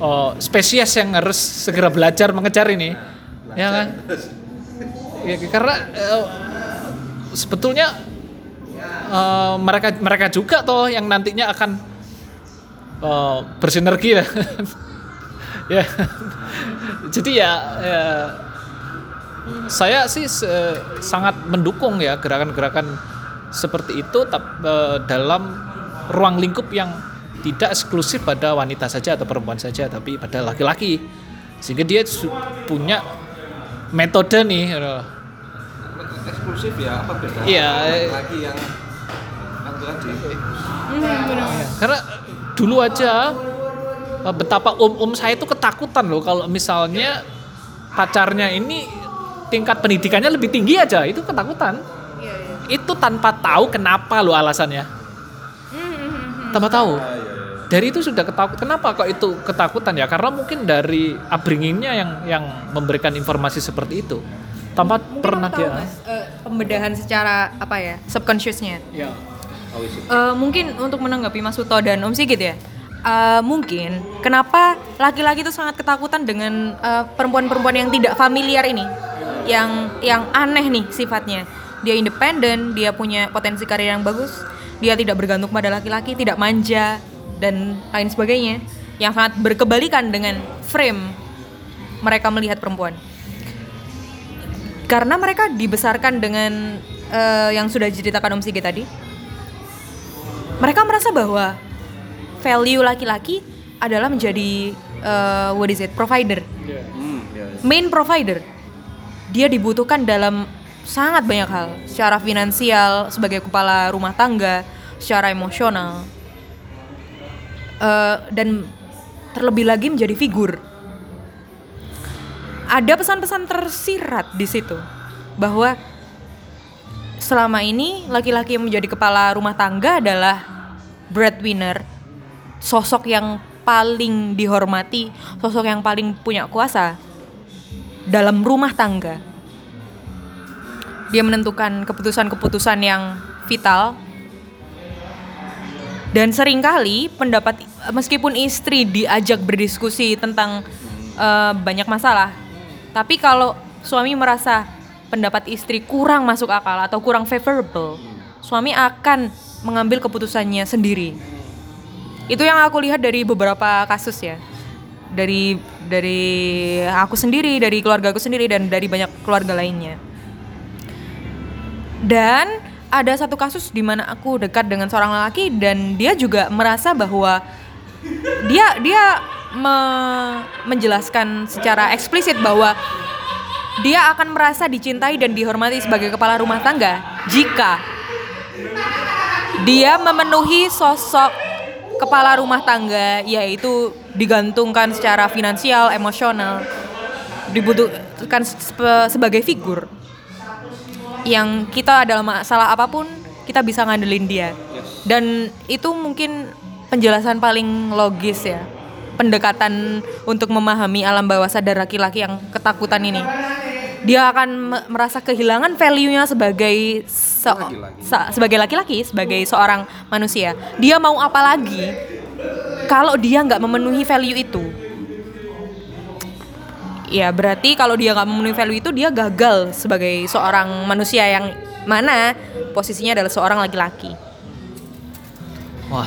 oh, spesies yang harus segera belajar mengejar ini. Ya kan? Ya, karena eh, sebetulnya eh, mereka mereka juga toh yang nantinya akan eh, bersinergi ya. Ya. Jadi ya, ya saya sih se- sangat mendukung ya gerakan-gerakan seperti itu tap- eh, dalam ruang lingkup yang tidak eksklusif pada wanita saja atau perempuan saja tapi pada laki-laki. Sehingga dia punya metode nih eksklusif ya apa beda Iya. lagi yang satu tadi? Karena dulu aja eh, betapa om-om saya itu ketakutan loh kalau misalnya pacarnya ini tingkat pendidikannya lebih tinggi aja itu ketakutan. Itu tanpa tahu kenapa lo alasannya. Tanpa tahu. Dari itu sudah ketakut kenapa kok itu ketakutan ya? Karena mungkin dari upbringingnya yang yang memberikan informasi seperti itu. Tanpa pernah Kamu tahu, dia Mas, eh, pembedahan secara apa ya subconsciousnya. Ya Eh, mungkin untuk menanggapi Mas Suto dan Om Sigit ya eh, mungkin kenapa laki-laki itu sangat ketakutan dengan eh, perempuan-perempuan yang tidak familiar ini? Yang yang aneh nih sifatnya. Dia independen dia punya potensi karir yang bagus dia tidak bergantung pada laki-laki tidak manja dan lain sebagainya. Yang sangat berkebalikan dengan frame mereka melihat perempuan. Karena mereka dibesarkan dengan eh, yang sudah diceritakan Om Sigit tadi mereka merasa bahwa value laki-laki adalah menjadi uh, what is it? Provider. Hmm, main provider. Dia dibutuhkan dalam sangat banyak hal. Secara finansial sebagai kepala rumah tangga secara emosional. Eh, dan terlebih lagi menjadi figur. Ada pesan-pesan tersirat di situ bahwa selama ini laki-laki yang menjadi kepala rumah tangga adalah breadwinner, sosok yang paling dihormati, sosok yang paling punya kuasa dalam rumah tangga. Dia menentukan keputusan-keputusan yang vital. Dan sering kali pendapat meskipun istri diajak berdiskusi tentang eh, banyak masalah, tapi kalau suami merasa pendapat istri kurang masuk akal atau kurang favorable, suami akan mengambil keputusannya sendiri. Itu yang aku lihat dari beberapa kasus ya. Dari dari aku sendiri, dari keluarga aku sendiri dan dari banyak keluarga lainnya. Dan ada satu kasus di mana aku dekat dengan seorang lelaki dan dia juga merasa bahwa dia dia me- menjelaskan secara eksplisit bahwa dia akan merasa dicintai dan dihormati sebagai kepala rumah tangga jika dia memenuhi sosok kepala rumah tangga yaitu digantungkan secara finansial, emosional, dibutuhkan sebagai figur. Yang kita dalam masalah apa pun kita bisa ngandelin dia. Dan itu mungkin penjelasan paling logis ya pendekatan untuk memahami alam bawah sadar laki-laki yang ketakutan ini. Dia akan me- merasa kehilangan value-nya sebagai se- sa- sebagai laki-laki sebagai seorang manusia. Dia mau apa lagi kalau dia nggak memenuhi value itu? Ya berarti kalau dia nggak memenuhi value itu dia gagal sebagai seorang manusia yang mana posisinya adalah seorang laki-laki. Wah,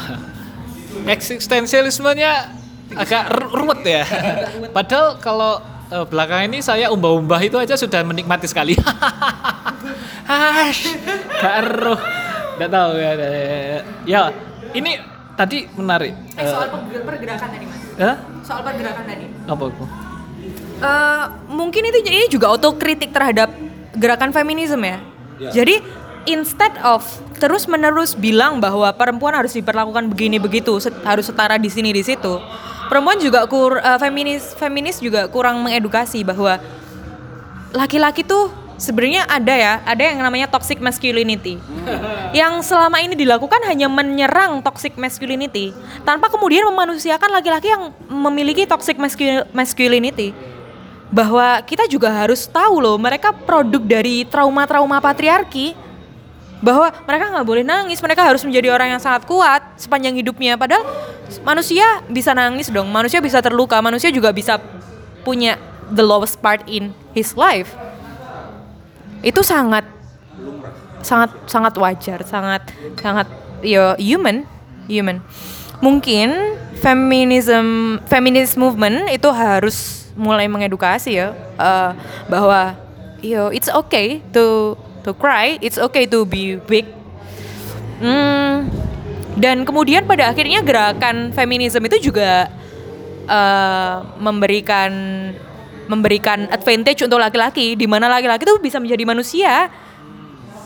eksistensialismenya agak ru- ruwet ya. Padahal kalau eh, belakangan ini saya umbah-umbah itu aja sudah menikmati sekali. Hash, gak eruh. Gak tahu ya. ya. Ya, ini tadi menarik. eh, soal pergerakan tadi mas Eh, soal pergerakan tadi apa itu? Eh, mungkin itu ini juga otokritik terhadap gerakan feminisme ya. Jadi instead of terus menerus bilang bahwa perempuan harus diperlakukan begini begitu, set- harus setara di sini di situ. Perempuan juga kur eh, feminis feminis juga kurang mengedukasi bahwa laki-laki tuh sebenarnya ada ya, ada yang namanya toxic masculinity. yang selama ini dilakukan hanya menyerang toxic masculinity tanpa kemudian memanusiakan laki-laki yang memiliki toxic mascul- masculinity. Bahwa kita juga harus tahu loh, mereka produk dari trauma-trauma patriarki. Bahwa mereka nggak boleh nangis, mereka harus menjadi orang yang sangat kuat sepanjang hidupnya. Padahal manusia bisa nangis dong, manusia bisa terluka, manusia juga bisa punya the lowest part in his life. Itu sangat sangat sangat wajar. Sangat sangat yo human. Human. Mungkin feminism feminist movement itu harus mulai mengedukasi ya eh, bahwa yo it's okay to to cry it's okay to be weak Hmm, dan kemudian pada akhirnya gerakan feminisme itu juga eh, memberikan memberikan advantage untuk laki-laki di mana laki-laki itu bisa menjadi manusia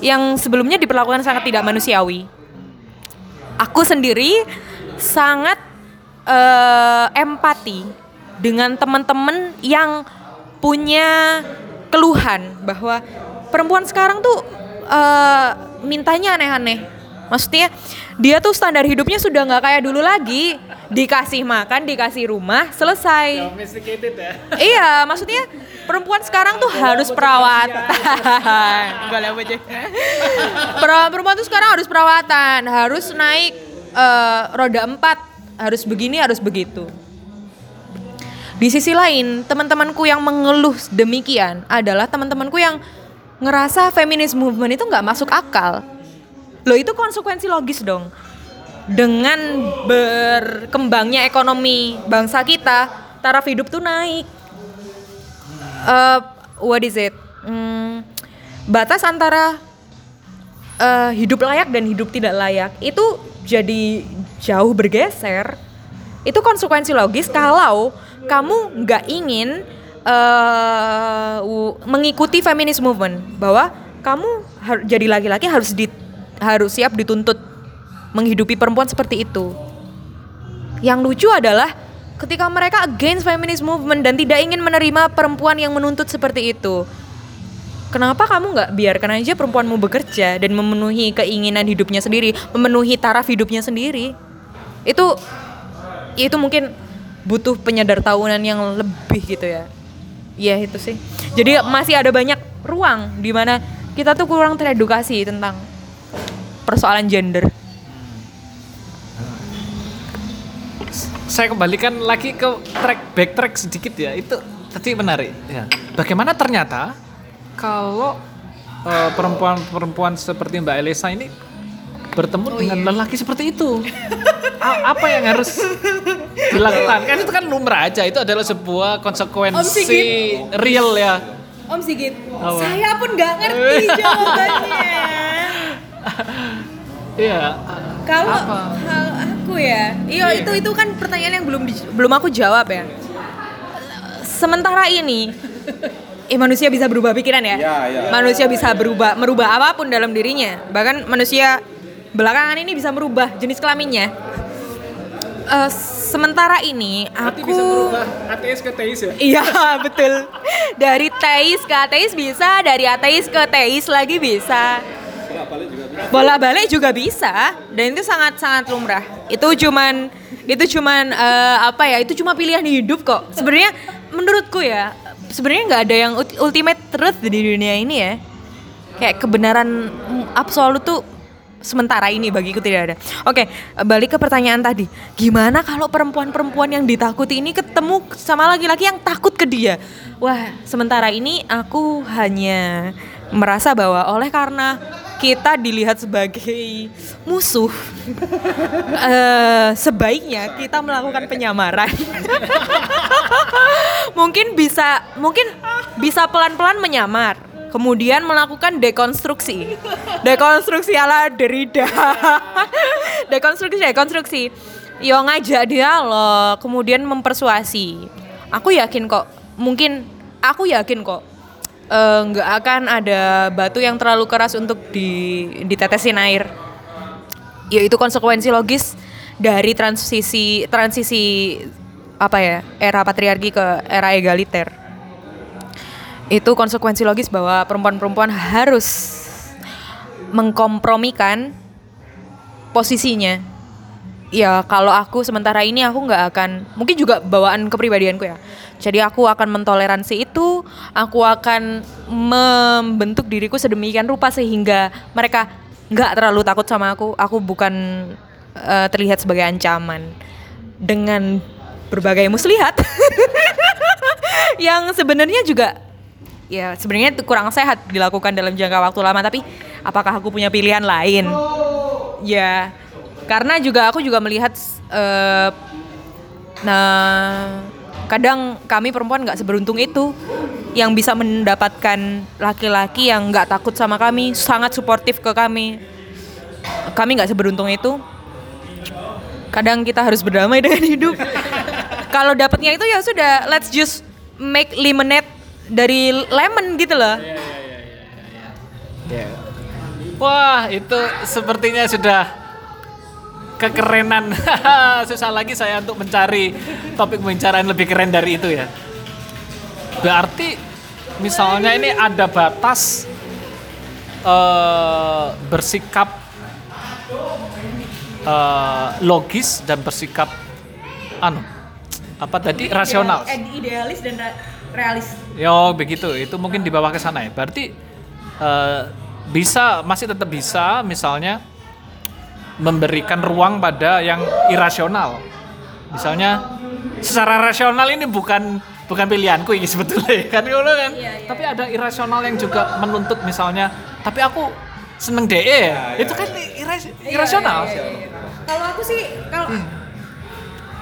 yang sebelumnya diperlakukan sangat tidak manusiawi. Aku sendiri sangat eh, empati dengan teman-teman yang punya keluhan bahwa perempuan sekarang tuh eh, mintanya aneh-aneh. Maksudnya dia tuh standar hidupnya sudah nggak kayak dulu lagi. Dikasih makan, dikasih rumah, selesai. Ya. Iya, maksudnya perempuan sekarang tuh harus perawatan. Perempuan tuh sekarang harus perawatan, harus naik eh, roda empat, harus begini, harus begitu. Di sisi lain, teman-temanku yang mengeluh demikian adalah teman-temanku yang ngerasa feminis movement itu nggak masuk akal. Loh itu konsekuensi logis dong. Dengan berkembangnya ekonomi bangsa kita, taraf hidup tuh naik. Eh, what is it? Hmm, batas antara eh, hidup layak dan hidup tidak layak itu jadi jauh bergeser. Itu konsekuensi logis kalau kamu nggak ingin eh, u- mengikuti feminis movement bahwa kamu har- jadi laki-laki harus di, harus siap dituntut menghidupi perempuan seperti itu. Yang lucu adalah ketika mereka against feminist movement dan tidak ingin menerima perempuan yang menuntut seperti itu. Kenapa kamu nggak biarkan aja perempuanmu bekerja dan memenuhi keinginan hidupnya sendiri, memenuhi taraf hidupnya sendiri? Itu itu mungkin butuh penyadar tahunan yang lebih gitu ya. Iya itu sih. Jadi masih ada banyak ruang di mana kita tuh kurang teredukasi tentang persoalan gender. Saya kembalikan lagi ke track backtrack sedikit ya. Itu tadi menarik ya. Bagaimana ternyata kalau eh, perempuan-perempuan seperti Mbak Elisa ini bertemu dengan lelaki seperti itu. A- apa yang harus dilakukan? Kan itu kan lumrah aja. Itu adalah sebuah konsekuensi real ya. Om Sigit, Apa? saya pun nggak ngerti jawabannya. Iya. Kalau hal aku ya, iya itu itu kan pertanyaan yang belum di- belum aku jawab ya. Sementara ini, eh manusia bisa berubah pikiran ya. Iya, iya. Manusia bisa berubah merubah apa pun dalam dirinya. Bahkan manusia belakangan ini bisa merubah jenis kelaminnya. Eh, sementara ini aku ateis ke teis ya. Iya betul. Dari teis ke ateis bisa, dari ateis ke teis lagi bisa. Bola balik juga bisa. Dan itu sangat sangat lumrah. Itu cuman itu cuman eh, apa ya? Itu cuma pilihan hidup kok. Sebenarnya menurutku ya, sebenarnya nggak ada yang ultimate truth di dunia ini ya. Kayak kebenaran absolut tuh sementara ini bagiku tidak ada. Oke, balik ke pertanyaan tadi. Gimana kalau perempuan-perempuan yang ditakuti ini ketemu sama laki-laki yang takut ke dia? Wah, sementara ini aku hanya merasa bahwa oleh karena kita dilihat sebagai musuh, eh, sebaiknya kita melakukan penyamaran. mungkin bisa, mungkin bisa pelan-pelan menyamar kemudian melakukan dekonstruksi. Dekonstruksi ala Derrida. Dekonstruksi dekonstruksi. Yo ngajak dialog kemudian mempersuasi. Aku yakin kok mungkin aku yakin kok eh, nggak akan ada batu yang terlalu keras untuk di ditetesin air. Yaitu konsekuensi logis dari transisi transisi apa ya era patriarki ke era egaliter itu konsekuensi logis bahwa perempuan-perempuan harus mengkompromikan posisinya. Ya kalau aku sementara ini aku nggak akan, mungkin juga bawaan kepribadianku ya. Jadi aku akan mentoleransi itu, aku akan membentuk diriku sedemikian rupa sehingga mereka nggak terlalu takut sama aku. Aku bukan eh, terlihat sebagai ancaman dengan berbagai muslihat yang sebenarnya juga ya sebenarnya itu kurang sehat dilakukan dalam jangka waktu lama tapi apakah aku punya pilihan lain ya karena juga aku juga melihat eh, nah kadang kami perempuan nggak seberuntung itu yang bisa mendapatkan laki-laki yang nggak takut sama kami sangat suportif ke kami kami nggak seberuntung itu. Kadang kita harus berdamai dengan hidup. Kalau dapatnya itu ya sudah, let's just make lemonade dari lemon gitu loh. Ya. Wah, itu sepertinya sudah kekerenan. Susah lagi saya untuk mencari topik pembicaraan lebih keren dari itu ya. Berarti misalnya ini ada batas eh, bersikap eh, logis dan bersikap anu apa tadi rasional. Idealis dan realis. Yo begitu, itu mungkin di bawah ke sana ya. Berarti eh, bisa masih tetap bisa misalnya memberikan ruang pada yang irasional. Misalnya secara rasional ini bukan bukan pilihanku ini sebetulnya kan ngono kan. Tapi ada irasional yang juga menuntut misalnya, tapi aku seneng DE ya. itu kan iras- irasional. Kalau aku sih kalau Ki-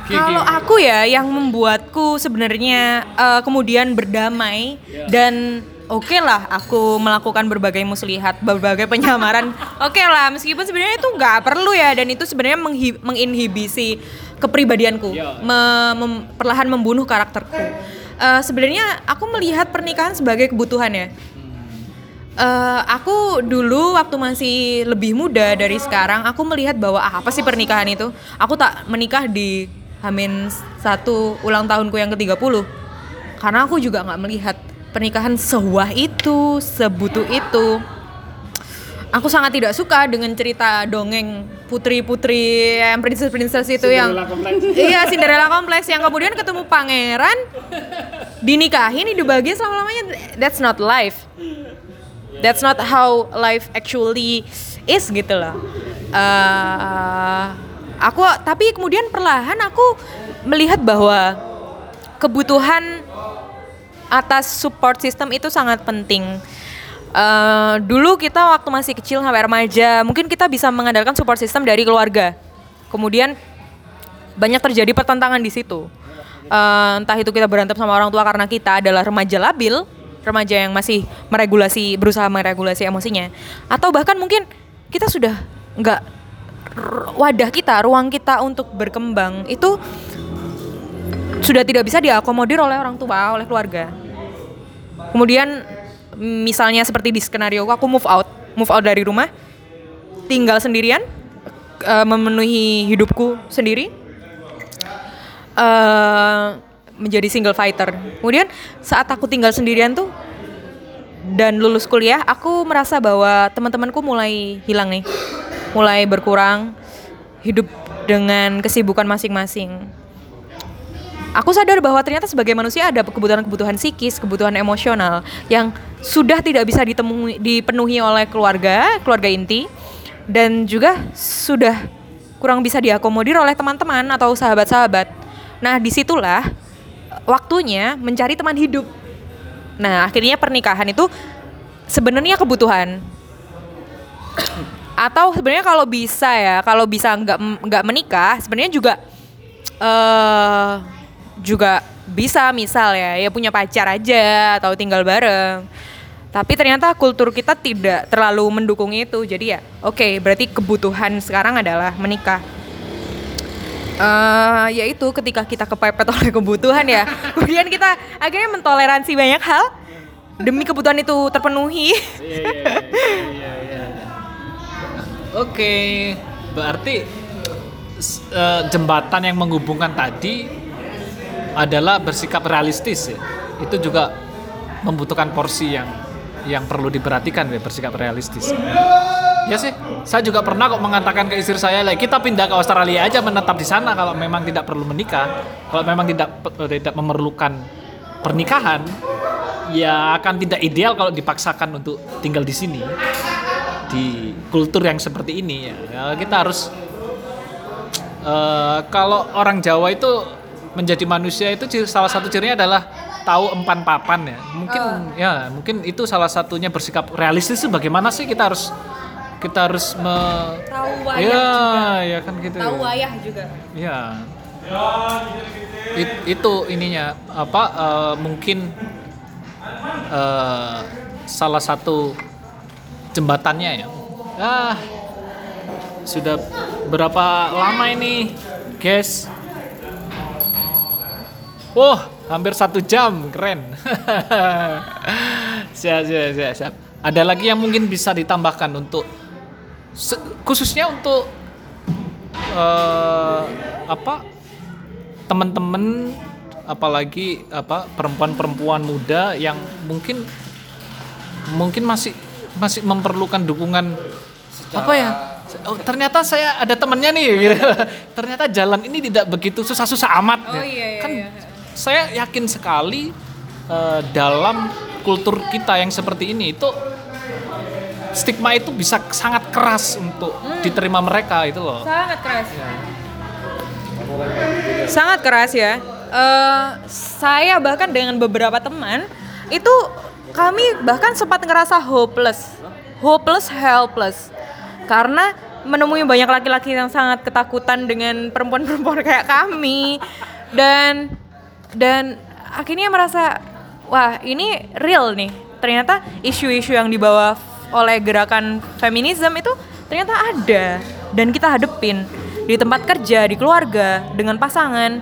Kalau aku ya yang membuatku sebenarnya eh, kemudian berdamai dan oke lah aku melakukan berbagai muslihat, berbagai penyamaran. oke lah meskipun sebenarnya itu nggak perlu ya dan itu sebenarnya menginhibisi kepribadianku, Ya. me- mem- perlahan membunuh karakterku. Eh, sebenarnya aku melihat pernikahan sebagai kebutuhan ya. Eh, aku dulu waktu masih lebih muda dari sekarang, aku melihat bahwa ah, apa sih pernikahan itu? Aku tak menikah di Hamin satu ulang tahunku yang ke-30 Karena aku juga nggak melihat pernikahan sewah itu, sebutuh itu Aku sangat tidak suka dengan cerita dongeng putri-putri yang princess-princess itu yang Iya, Cinderella kompleks yang kemudian ketemu pangeran dinikahin hidup bahagia selama-lamanya. That's not life. That's not how life actually is gitu loh. Eh, aku tapi kemudian perlahan aku melihat bahwa kebutuhan atas support system itu sangat penting. Eh, dulu kita waktu masih kecil sampai remaja, mungkin kita bisa mengandalkan support system dari keluarga. Kemudian banyak terjadi pertentangan di situ. Eh, entah itu kita berantem sama orang tua karena kita adalah remaja labil, remaja yang masih meregulasi, berusaha meregulasi emosinya, atau bahkan mungkin kita sudah nggak wadah kita, ruang kita untuk berkembang itu sudah tidak bisa diakomodir oleh orang tua, oleh keluarga. Kemudian misalnya seperti di skenario aku move out, move out dari rumah, tinggal sendirian, eh, memenuhi hidupku sendiri, eh menjadi single fighter. Kemudian saat aku tinggal sendirian tuh dan lulus kuliah, aku merasa bahwa teman-temanku mulai hilang nih, mulai berkurang, hidup dengan kesibukan masing-masing. Aku sadar bahwa ternyata sebagai manusia ada kebutuhan-kebutuhan psikis, kebutuhan emosional yang sudah tidak bisa ditemui, dipenuhi oleh keluarga, keluarga inti, dan juga sudah kurang bisa diakomodir oleh teman-teman atau sahabat-sahabat. Nah, di situlah waktunya mencari teman hidup. Nah, akhirnya pernikahan itu sebenarnya kebutuhan. Atau sebenarnya kalau bisa ya, kalau bisa nggak nggak menikah, sebenarnya juga eh juga bisa misal ya, ya punya pacar aja atau tinggal bareng. Tapi ternyata kultur kita tidak terlalu mendukung itu. Jadi ya, oke, berarti kebutuhan sekarang adalah menikah. Eh yaitu ketika kita kepepet oleh kebutuhan ya, kemudian kita akhirnya mentoleransi banyak hal demi kebutuhan itu terpenuhi. Oke, berarti eh, jembatan yang menghubungkan tadi adalah bersikap realistis ya. Itu juga membutuhkan porsi yang yang perlu diperhatikan ya bersikap realistis. Ya sih, saya juga pernah kok mengatakan ke istri saya, "Lah, kita pindah ke Australia aja menetap di sana kalau memang tidak perlu menikah. Kalau memang tidak tidak memerlukan pernikahan, ya akan tidak ideal kalau dipaksakan untuk tinggal di sini." di kultur yang seperti ini ya, ya kita harus eh, kalau orang Jawa itu menjadi manusia itu salah satu cirinya adalah tahu empan papan ya. Mungkin ya mungkin itu salah satunya bersikap realistis itu bagaimana sih kita harus kita harus me Tahu ya ya kan gitu. Wayah juga. ya. It- itu ininya apa eh, mungkin eh, salah satu jembatannya ya. Ah sudah berapa lama ini, guys? Wah, hampir satu jam, keren. siap, siap, siap, siap. Ada lagi yang mungkin bisa ditambahkan untuk khususnya untuk eh, apa teman-teman apalagi apa perempuan-perempuan muda yang mungkin mungkin masih masih memerlukan dukungan apa ya oh, ternyata saya ada temannya nih gitu. ternyata jalan ini tidak begitu susah-susah amat Oh, iya, iya, kan iya. Saya yakin sekali eh, dalam kultur kita yang seperti ini itu stigma itu bisa sangat keras untuk Hmm. diterima mereka itu loh Sangat keras. Sangat keras ya. Eh, saya bahkan dengan beberapa teman itu kami bahkan sempat ngerasa hopeless, hopeless, helpless, karena menemui banyak laki-laki yang sangat ketakutan dengan perempuan-perempuan kayak kami dan dan akhirnya merasa wah ini real nih. Ternyata isu-isu yang dibawa oleh gerakan feminisme itu ternyata ada dan kita hadepin di tempat kerja di keluarga dengan pasangan.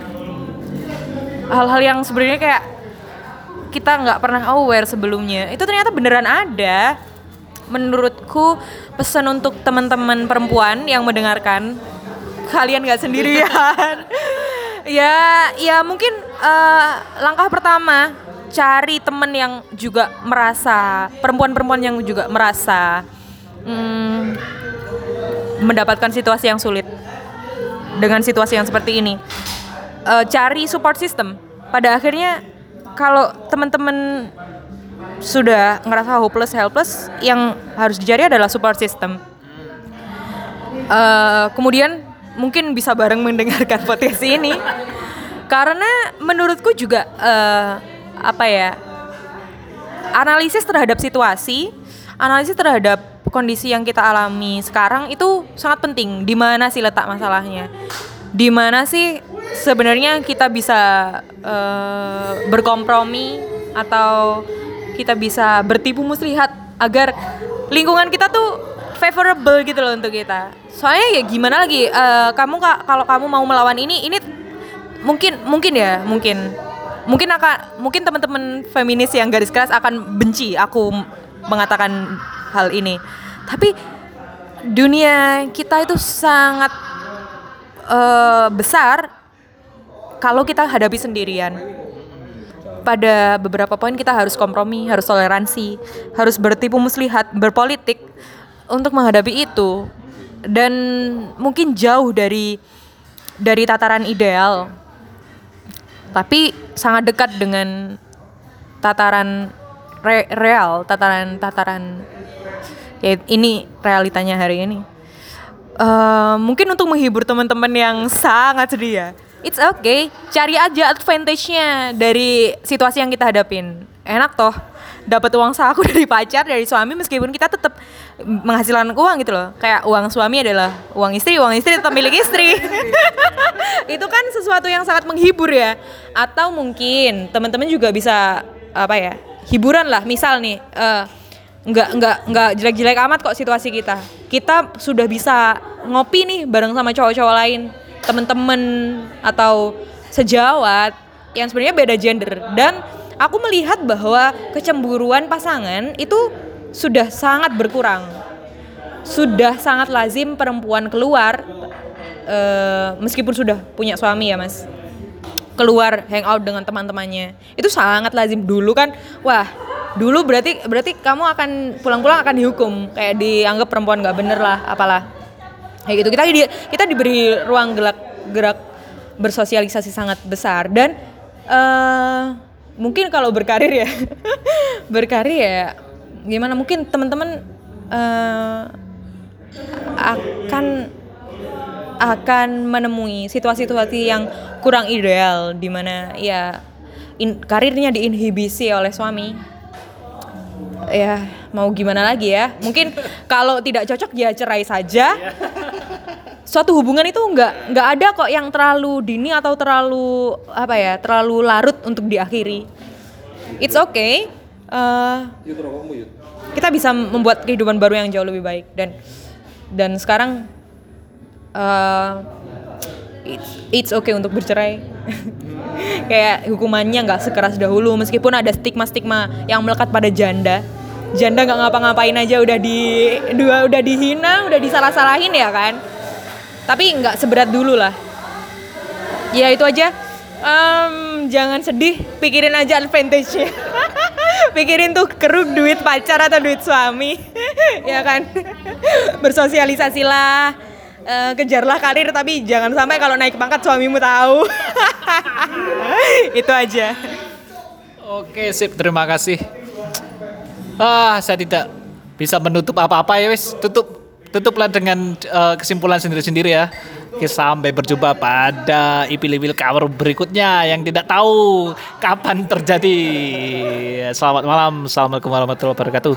Hal-hal yang sebenarnya kayak kita nggak pernah aware sebelumnya itu ternyata beneran ada. Menurutku pesan untuk teman-teman perempuan yang mendengarkan kalian nggak sendirian. Ya ya mungkin eh, langkah pertama cari temen yang juga merasa perempuan-perempuan yang juga merasa hmm, mendapatkan situasi yang sulit dengan situasi yang seperti ini. Eh, cari support system. Pada akhirnya kalau teman-teman sudah ngerasa hopeless helpless yang harus dicari adalah support system. Eh, kemudian mungkin bisa bareng mendengarkan podcast ini. Karena menurutku juga eh, apa ya analisis terhadap situasi analisis terhadap kondisi yang kita alami sekarang itu sangat penting. Di mana sih letak masalahnya? Di mana sih sebenarnya kita bisa eh, berkompromi atau kita bisa bertipu muslihat agar lingkungan kita tuh favorable gitu loh untuk kita. Soalnya ya gimana lagi eh, kamu kak kalau kamu mau melawan ini ini mungkin mungkin ya mungkin mungkin akan mungkin teman-teman feminis yang garis keras akan benci aku mengatakan hal ini. Tapi dunia kita itu sangat eh, besar kalau kita hadapi sendirian pada beberapa poin kita harus kompromi, harus toleransi, harus bertipu muslihat, berpolitik untuk menghadapi itu. Dan mungkin jauh dari dari tataran ideal. Tapi sangat dekat dengan tataran re- real, tataran tataran ya ini realitanya hari ini. Eh, mungkin untuk menghibur teman-teman yang sangat sedih ya. It's okay, cari aja advantage-nya dari situasi yang kita hadapin. Enak toh, dapat uang saku dari pacar, dari suami meskipun kita tetap menghasilkan uang gitu loh. Kayak uang suami adalah uang istri, uang istri tetap milik istri. Itu kan sesuatu yang sangat menghibur ya. Atau mungkin teman-teman juga bisa apa ya? Hiburan lah, misal nih eh, nggak nggak nggak jelek-jelek amat kok situasi kita. Kita sudah bisa ngopi nih bareng sama cowok-cowok lain, temen-temen atau sejawat yang sebenarnya beda gender dan aku melihat bahwa kecemburuan pasangan itu sudah sangat berkurang. Sudah sangat lazim perempuan keluar eh, meskipun sudah punya suami ya, Mas. Keluar hangout dengan teman-temannya. Itu sangat lazim. Dulu kan wah dulu berarti berarti kamu akan pulang-pulang akan dihukum. Kayak dianggap perempuan nggak bener lah apalah. Kayak gitu. Kita di, kita diberi ruang gerak gerak bersosialisasi sangat besar. Dan eh mungkin kalau berkarir ya berkarir ya gimana mungkin teman-teman eh akan akan menemui situasi-situasi yang kurang ideal di mana ya in- karirnya diinhibisi oleh suami. Ya, mau gimana lagi ya? Mungkin kalau tidak cocok ya cerai saja. Suatu hubungan itu nggak nggak ada kok yang terlalu dini atau terlalu apa ya, terlalu larut untuk diakhiri. It's okay. Eh, kita bisa membuat kehidupan baru yang jauh lebih baik dan dan sekarang eh, it's, it's okay untuk bercerai. Kayak hukumannya nggak sekeras dahulu meskipun ada stigma-stigma yang melekat pada janda. Janda nggak ngapa-ngapain aja udah di dua udah dihina, udah disalah-salahin ya kan. Tapi nggak seberat dulu lah. Ya itu aja. Em, jangan sedih, pikirin aja advantage-nya. pikirin tuh keruk duit pacar atau duit suami, ya kan? Bersosialisasilah, eh, kejarlah karir tapi jangan sampai kalau naik pangkat suamimu tahu. itu aja. Oke, sip. Terima kasih. Ah, saya tidak bisa menutup apa-apa ya, wis. Tutup tutuplah dengan eh, kesimpulan sendiri-sendiri ya. Oke, sampai berjumpa pada ipil-ipil cover berikutnya yang tidak tahu kapan terjadi. Selamat malam. Assalamualaikum warahmatullahi wabarakatuh.